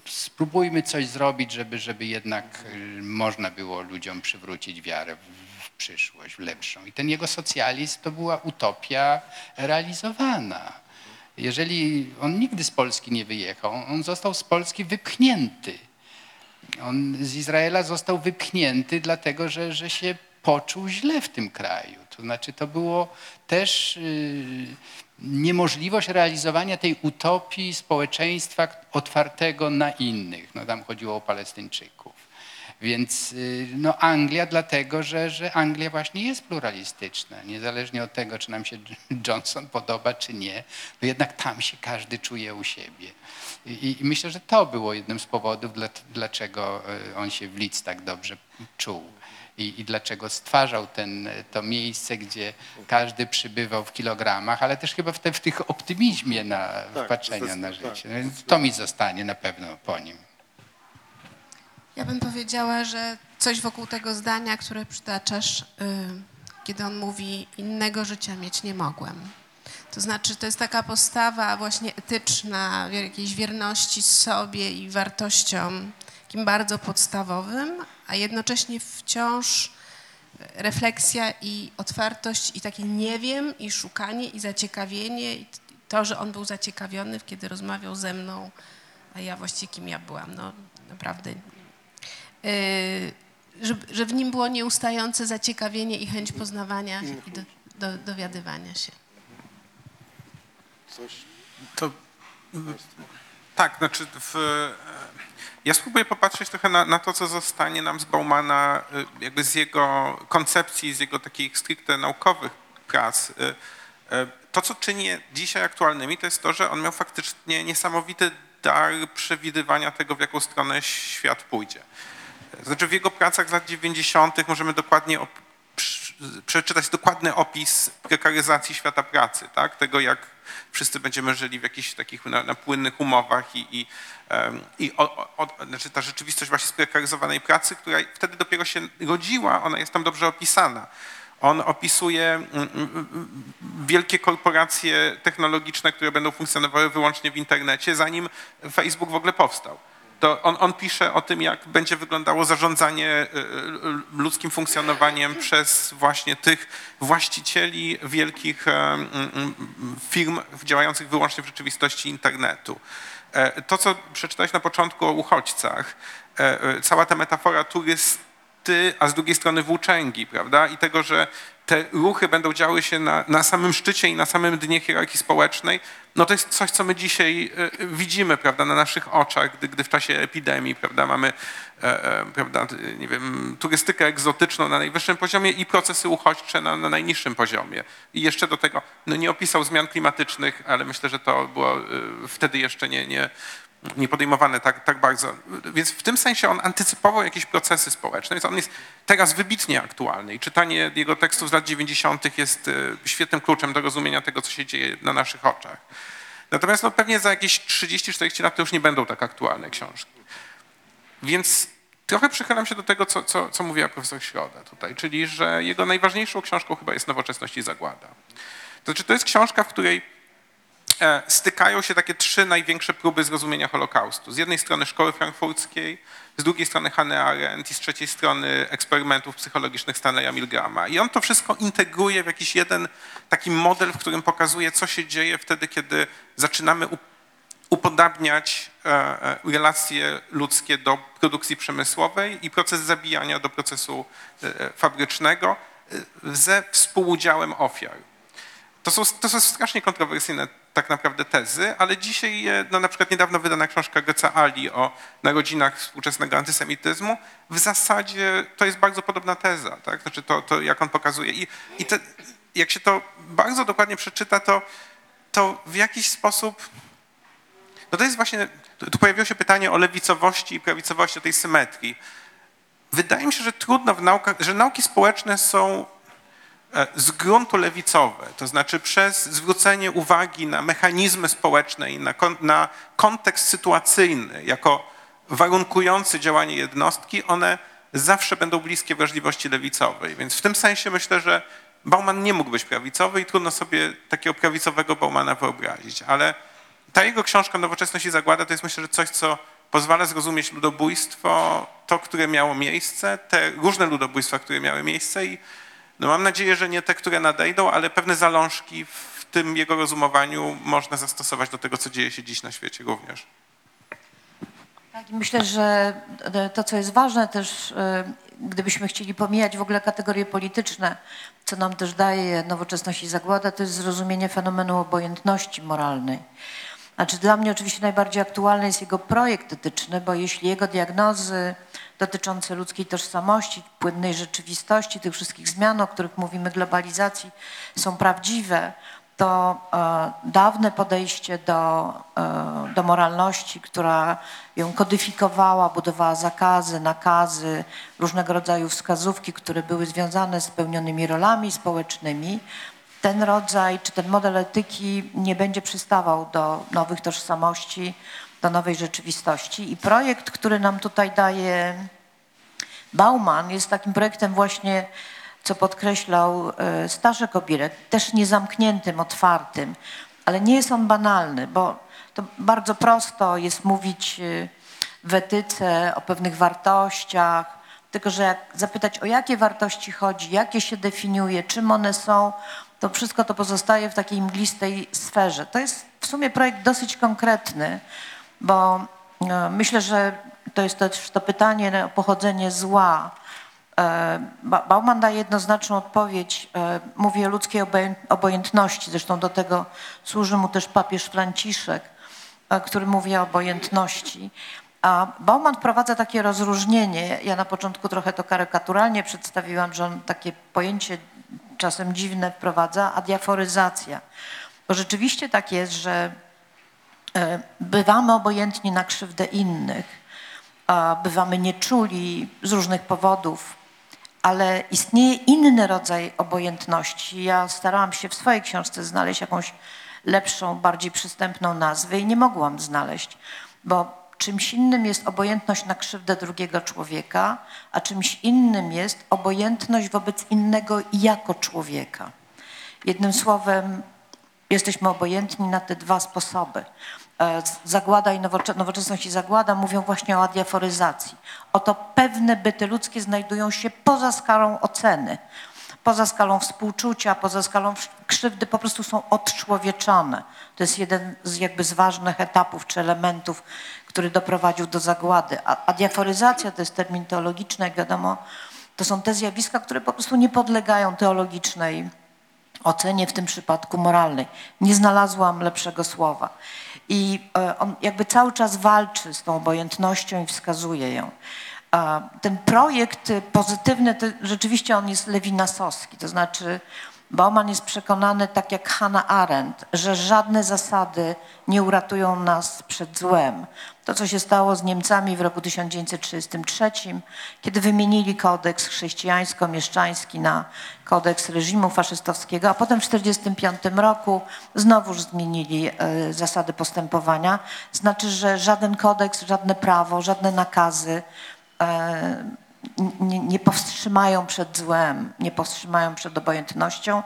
spróbujmy coś zrobić, żeby, żeby jednak y, można było ludziom przywrócić wiarę w przyszłość, w lepszą. I ten jego socjalizm to była utopia realizowana. Jeżeli on nigdy z Polski nie wyjechał, on został z Polski wypchnięty. On z Izraela został wypchnięty, dlatego że, że się poczuł źle w tym kraju. To znaczy, to było też y, niemożliwość realizowania tej utopii społeczeństwa otwartego na innych. No, tam chodziło o Palestyńczyków. Więc y, no, Anglia dlatego, że, że Anglia właśnie jest pluralistyczna. Niezależnie od tego, czy nam się Johnson podoba, czy nie, to jednak tam się każdy czuje u siebie. I, i myślę, że to było jednym z powodów, dla, dlaczego y, on się w Leeds tak dobrze czuł. I, I dlaczego stwarzał ten, to miejsce, gdzie każdy przybywał w kilogramach, ale też chyba w, te, w tych optymizmie na Tak, wpatrzenia na życie. tak, Więc to mi zostanie na pewno po nim. Ja bym powiedziała, że coś wokół tego zdania, które przytaczasz, y, kiedy on mówi, innego życia mieć nie mogłem. To znaczy, to jest taka postawa właśnie etyczna, jakiejś wierności sobie i wartościom, takim bardzo podstawowym, a jednocześnie wciąż refleksja i otwartość i takie nie wiem i szukanie i zaciekawienie i to, że on był zaciekawiony, kiedy rozmawiał ze mną, a ja właściwie kim ja byłam, no naprawdę. Yy, że, że w nim było nieustające zaciekawienie i chęć poznawania i do, do, dowiadywania się. To, mm, tak, znaczy w, e, ja spróbuję popatrzeć trochę na, na to, co zostanie nam z Baumana, e, jakby z jego koncepcji, z jego takich stricte naukowych prac. E, To, co czyni dzisiaj aktualnymi, to jest to, że on miał faktycznie niesamowity dar przewidywania tego, w jaką stronę świat pójdzie. Znaczy w jego pracach z lat 90. możemy dokładnie przeczytać dokładny opis prekaryzacji świata pracy, tak? tego jak wszyscy będziemy żyli w jakichś takich na, na płynnych umowach i, i, i o, o, znaczy ta rzeczywistość właśnie sprekaryzowanej pracy, która wtedy dopiero się rodziła, ona jest tam dobrze opisana. On opisuje mm, mm, wielkie korporacje technologiczne, które będą funkcjonowały wyłącznie w internecie, zanim Facebook w ogóle powstał to on, on pisze o tym, jak będzie wyglądało zarządzanie y, y, ludzkim funkcjonowaniem przez właśnie tych właścicieli wielkich mm, firm działających wyłącznie w rzeczywistości internetu. E, To, co przeczytałeś na początku o uchodźcach, e, e, cała ta metafora turysty, a z drugiej strony włóczęgi, prawda? I tego, że te ruchy będą działy się na, na samym szczycie i na samym dnie hierarchii społecznej, no to jest coś, co my dzisiaj e, widzimy, prawda, na naszych oczach, gdy, gdy w czasie epidemii, prawda, mamy, e, e, prawda, nie wiem, turystykę egzotyczną na najwyższym poziomie i procesy uchodźcze na, na najniższym poziomie. I jeszcze do tego, no nie opisał zmian klimatycznych, ale myślę, że to było e, wtedy jeszcze nie, nie, nie podejmowane tak, tak bardzo. Więc w tym sensie on antycypował jakieś procesy społeczne, więc on jest teraz wybitnie aktualny i czytanie jego tekstów z lat 90. jest e, świetnym kluczem do rozumienia tego, co się dzieje na naszych oczach. Natomiast no, pewnie za jakieś 30-40 lat to już nie będą tak aktualne książki. Więc trochę przychylam się do tego, co, co, co mówiła profesor Środa tutaj, czyli że jego najważniejszą książką chyba jest Nowoczesność i Zagłada. To znaczy, to jest książka, w której stykają się takie trzy największe próby zrozumienia Holokaustu. Z jednej strony szkoły frankfurckiej, z drugiej strony Hannah Arendt i z trzeciej strony eksperymentów psychologicznych Stanleya Milgrama. I on to wszystko integruje w jakiś jeden taki model, w którym pokazuje, co się dzieje wtedy, kiedy zaczynamy up- upodabniać e, e, relacje ludzkie do produkcji przemysłowej i proces zabijania do procesu e, e, fabrycznego e, ze współudziałem ofiar. To są, to są strasznie kontrowersyjne tak naprawdę tezy, ale dzisiaj e, no, na przykład niedawno wydana książka Geca Ali o narodzinach współczesnego antysemityzmu, w zasadzie to jest bardzo podobna teza, tak? Znaczy to, to jak on pokazuje. I, i te, jak się to bardzo dokładnie przeczyta, to, to w jakiś sposób no to jest właśnie, tu pojawiło się pytanie o lewicowości i prawicowości, o tej symetrii. Wydaje mi się, że trudno w naukach, że nauki społeczne są z gruntu lewicowe, to znaczy przez zwrócenie uwagi na mechanizmy społeczne i na, na kontekst sytuacyjny jako warunkujący działanie jednostki, one zawsze będą bliskie wrażliwości lewicowej. Więc w tym sensie myślę, że Bauman nie mógł być prawicowy i trudno sobie takiego prawicowego Baumana wyobrazić, ale ta jego książka Nowoczesność i Zagłada to jest myślę, że coś, co pozwala zrozumieć ludobójstwo, to, które miało miejsce, te różne ludobójstwa, które miały miejsce i no mam nadzieję, że nie te, które nadejdą, ale pewne zalążki w tym jego rozumowaniu można zastosować do tego, co dzieje się dziś na świecie również. Tak, myślę, że to, co jest ważne też, e, gdybyśmy chcieli pomijać w ogóle kategorie polityczne, co nam też daje nowoczesność i zagłada, to jest zrozumienie fenomenu obojętności moralnej. Znaczy dla mnie oczywiście najbardziej aktualny jest jego projekt etyczny, bo jeśli jego diagnozy dotyczące ludzkiej tożsamości, płynnej rzeczywistości, tych wszystkich zmian, o których mówimy, globalizacji, są prawdziwe, to e, dawne podejście do, e, do moralności, która ją kodyfikowała, budowała zakazy, nakazy, różnego rodzaju wskazówki, które były związane z pełnionymi rolami społecznymi, ten rodzaj czy ten model etyki nie będzie przystawał do nowych tożsamości do nowej rzeczywistości. I projekt, który nam tutaj daje Bauman, jest takim projektem właśnie, co podkreślał e, Staszek Obirek, też niezamkniętym, otwartym, ale nie jest on banalny, bo to bardzo prosto jest mówić e, w etyce o pewnych wartościach, tylko że jak zapytać o jakie wartości chodzi, jakie się definiuje, czym one są, to wszystko to pozostaje w takiej mglistej sferze. To jest w sumie projekt dosyć konkretny, bo e, myślę, że to jest też to pytanie o pochodzenie zła. E, Ba- Bauman daje jednoznaczną odpowiedź. E, Mówi o ludzkiej obojęt- obojętności, zresztą do tego służy mu też papież Franciszek, który mówi o obojętności. A Bauman wprowadza takie rozróżnienie. Ja na początku trochę to karykaturalnie przedstawiłam, że on takie pojęcie czasem dziwne wprowadza, adiaforyzacja. Bo rzeczywiście tak jest, że e, bywamy obojętni na krzywdę innych, bywamy nieczuli z różnych powodów, ale istnieje inny rodzaj obojętności. Ja starałam się w swojej książce znaleźć jakąś lepszą, bardziej przystępną nazwę i nie mogłam znaleźć, bo czymś innym jest obojętność na krzywdę drugiego człowieka, a czymś innym jest obojętność wobec innego jako człowieka. Jednym słowem, jesteśmy obojętni na te dwa sposoby. E, Zagłada i nowocze- nowoczesność i zagłada mówią właśnie o adiaforyzacji. Oto pewne byty ludzkie znajdują się poza skalą oceny, poza skalą współczucia, poza skalą krzywdy, po prostu są odczłowieczone. To jest jeden z jakby z ważnych etapów czy elementów, który doprowadził do zagłady. A adiaforyzacja to jest termin teologiczny, jak wiadomo, to są te zjawiska, które po prostu nie podlegają teologicznej ocenie, w tym przypadku moralnej. Nie znalazłam lepszego słowa. I e, on jakby cały czas walczy z tą obojętnością i wskazuje ją. A Ten projekt pozytywny, to rzeczywiście on jest lewinasowski, to znaczy Bauman jest przekonany, tak jak Hannah Arendt, że żadne zasady nie uratują nas przed złem. To, co się stało z Niemcami w roku 1933, kiedy wymienili kodeks chrześcijańsko-mieszczański na kodeks reżimu faszystowskiego, a potem w 1945 roku znowuż zmienili e, zasady postępowania. Znaczy, że żaden kodeks, żadne prawo, żadne nakazy e, nie, nie powstrzymają przed złem, nie powstrzymają przed obojętnością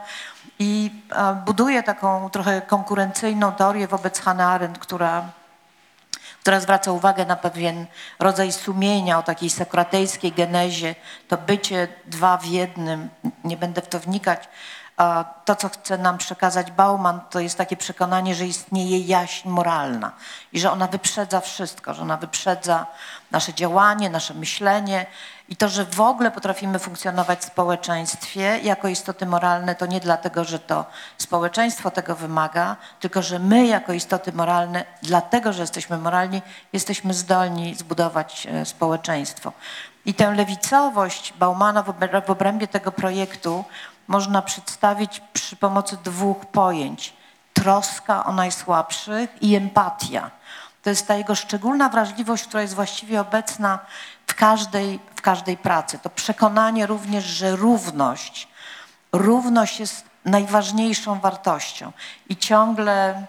i e, buduje taką trochę konkurencyjną teorię wobec Hannah Arendt, która, która zwraca uwagę na pewien rodzaj sumienia o takiej sokratejskiej genezie, to bycie dwa w jednym, nie będę w to wnikać. To, co chce nam przekazać Bauman, to jest takie przekonanie, że istnieje jaźń moralna i że ona wyprzedza wszystko, że ona wyprzedza nasze działanie, nasze myślenie i to, że w ogóle potrafimy funkcjonować w społeczeństwie jako istoty moralne, to nie dlatego, że to społeczeństwo tego wymaga, tylko że my jako istoty moralne, dlatego, że jesteśmy moralni, jesteśmy zdolni zbudować e, społeczeństwo. I tę lewicowość Baumana w obr- w obrębie tego projektu można przedstawić przy pomocy dwóch pojęć. Troska o najsłabszych i empatia. To jest ta jego szczególna wrażliwość, która jest właściwie obecna w każdej, w każdej pracy. To przekonanie również, że równość, równość jest najważniejszą wartością. I ciągle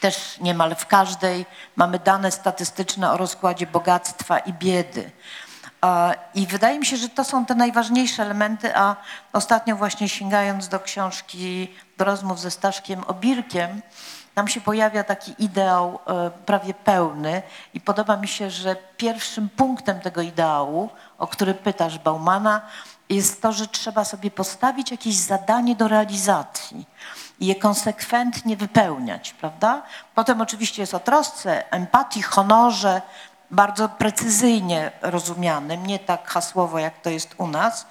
też niemal w każdej mamy dane statystyczne o rozkładzie bogactwa i biedy. I wydaje mi się, że to są te najważniejsze elementy, a ostatnio właśnie sięgając do książki, do rozmów ze Staszkiem Obirkiem, tam się pojawia taki ideał e, prawie pełny i podoba mi się, że pierwszym punktem tego ideału, o który pytasz Baumana, jest to, że trzeba sobie postawić jakieś zadanie do realizacji i je konsekwentnie wypełniać, prawda? Potem oczywiście jest o trosce, empatii, honorze, bardzo precyzyjnie rozumianym, nie tak hasłowo, jak to jest u nas.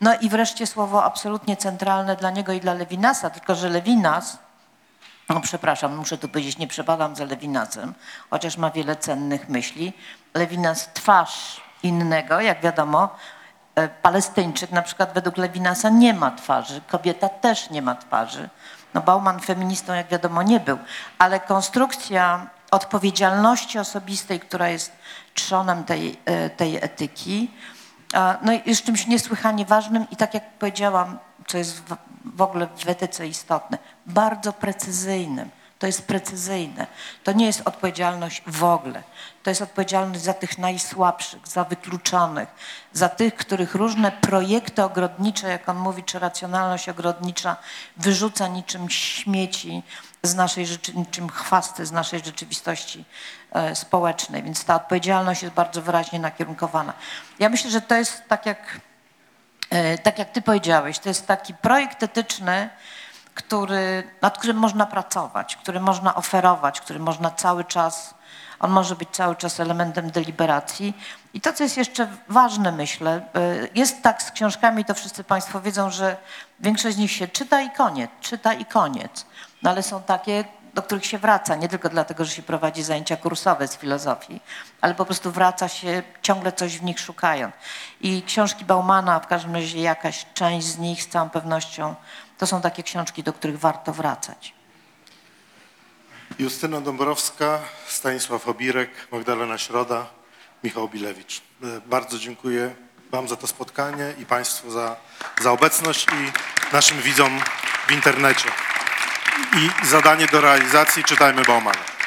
No i wreszcie słowo absolutnie centralne dla niego i dla Lewinasa, tylko że Lewinas, no przepraszam, muszę tu powiedzieć, nie przepadam za Lewinasem, chociaż ma wiele cennych myśli. Lewinas twarz innego, jak wiadomo, e, Palestyńczyk na przykład według Lewinasa nie ma twarzy, kobieta też nie ma twarzy. No Bauman feministą, jak wiadomo, nie był, ale konstrukcja odpowiedzialności osobistej, która jest trzonem tej, e, tej etyki, no jest czymś niesłychanie ważnym i tak jak powiedziałam, co jest w, w ogóle w etyce istotne, bardzo precyzyjnym. To jest precyzyjne. To nie jest odpowiedzialność w ogóle. To jest odpowiedzialność za tych najsłabszych, za wykluczonych, za tych, których różne projekty ogrodnicze, jak on mówi, czy racjonalność ogrodnicza wyrzuca niczym śmieci z naszej rzeczy, niczym chwasty z naszej rzeczywistości e, społecznej. Więc ta odpowiedzialność jest bardzo wyraźnie nakierunkowana. Ja myślę, że to jest tak jak tak jak ty powiedziałeś, to jest taki projekt etyczny, który, nad którym można pracować, który można oferować, który można cały czas, on może być cały czas elementem deliberacji. I to, co jest jeszcze ważne, myślę, e, jest tak z książkami, to wszyscy Państwo wiedzą, że większość z nich się czyta i koniec, czyta i koniec. No ale są takie, do których się wraca, nie tylko dlatego, że się prowadzi zajęcia kursowe z filozofii, ale po prostu wraca się ciągle coś w nich szukając. I książki Baumana, w każdym razie jakaś część z nich z całą pewnością, to są takie książki, do których warto wracać. Justyna Dąbrowska, Stanisław Obirek, Magdalena Środa, Michał Bilewicz. E, Bardzo dziękuję Wam za to spotkanie i Państwu za, za obecność i naszym widzom w internecie. I zadanie do realizacji czytajmy Baumana.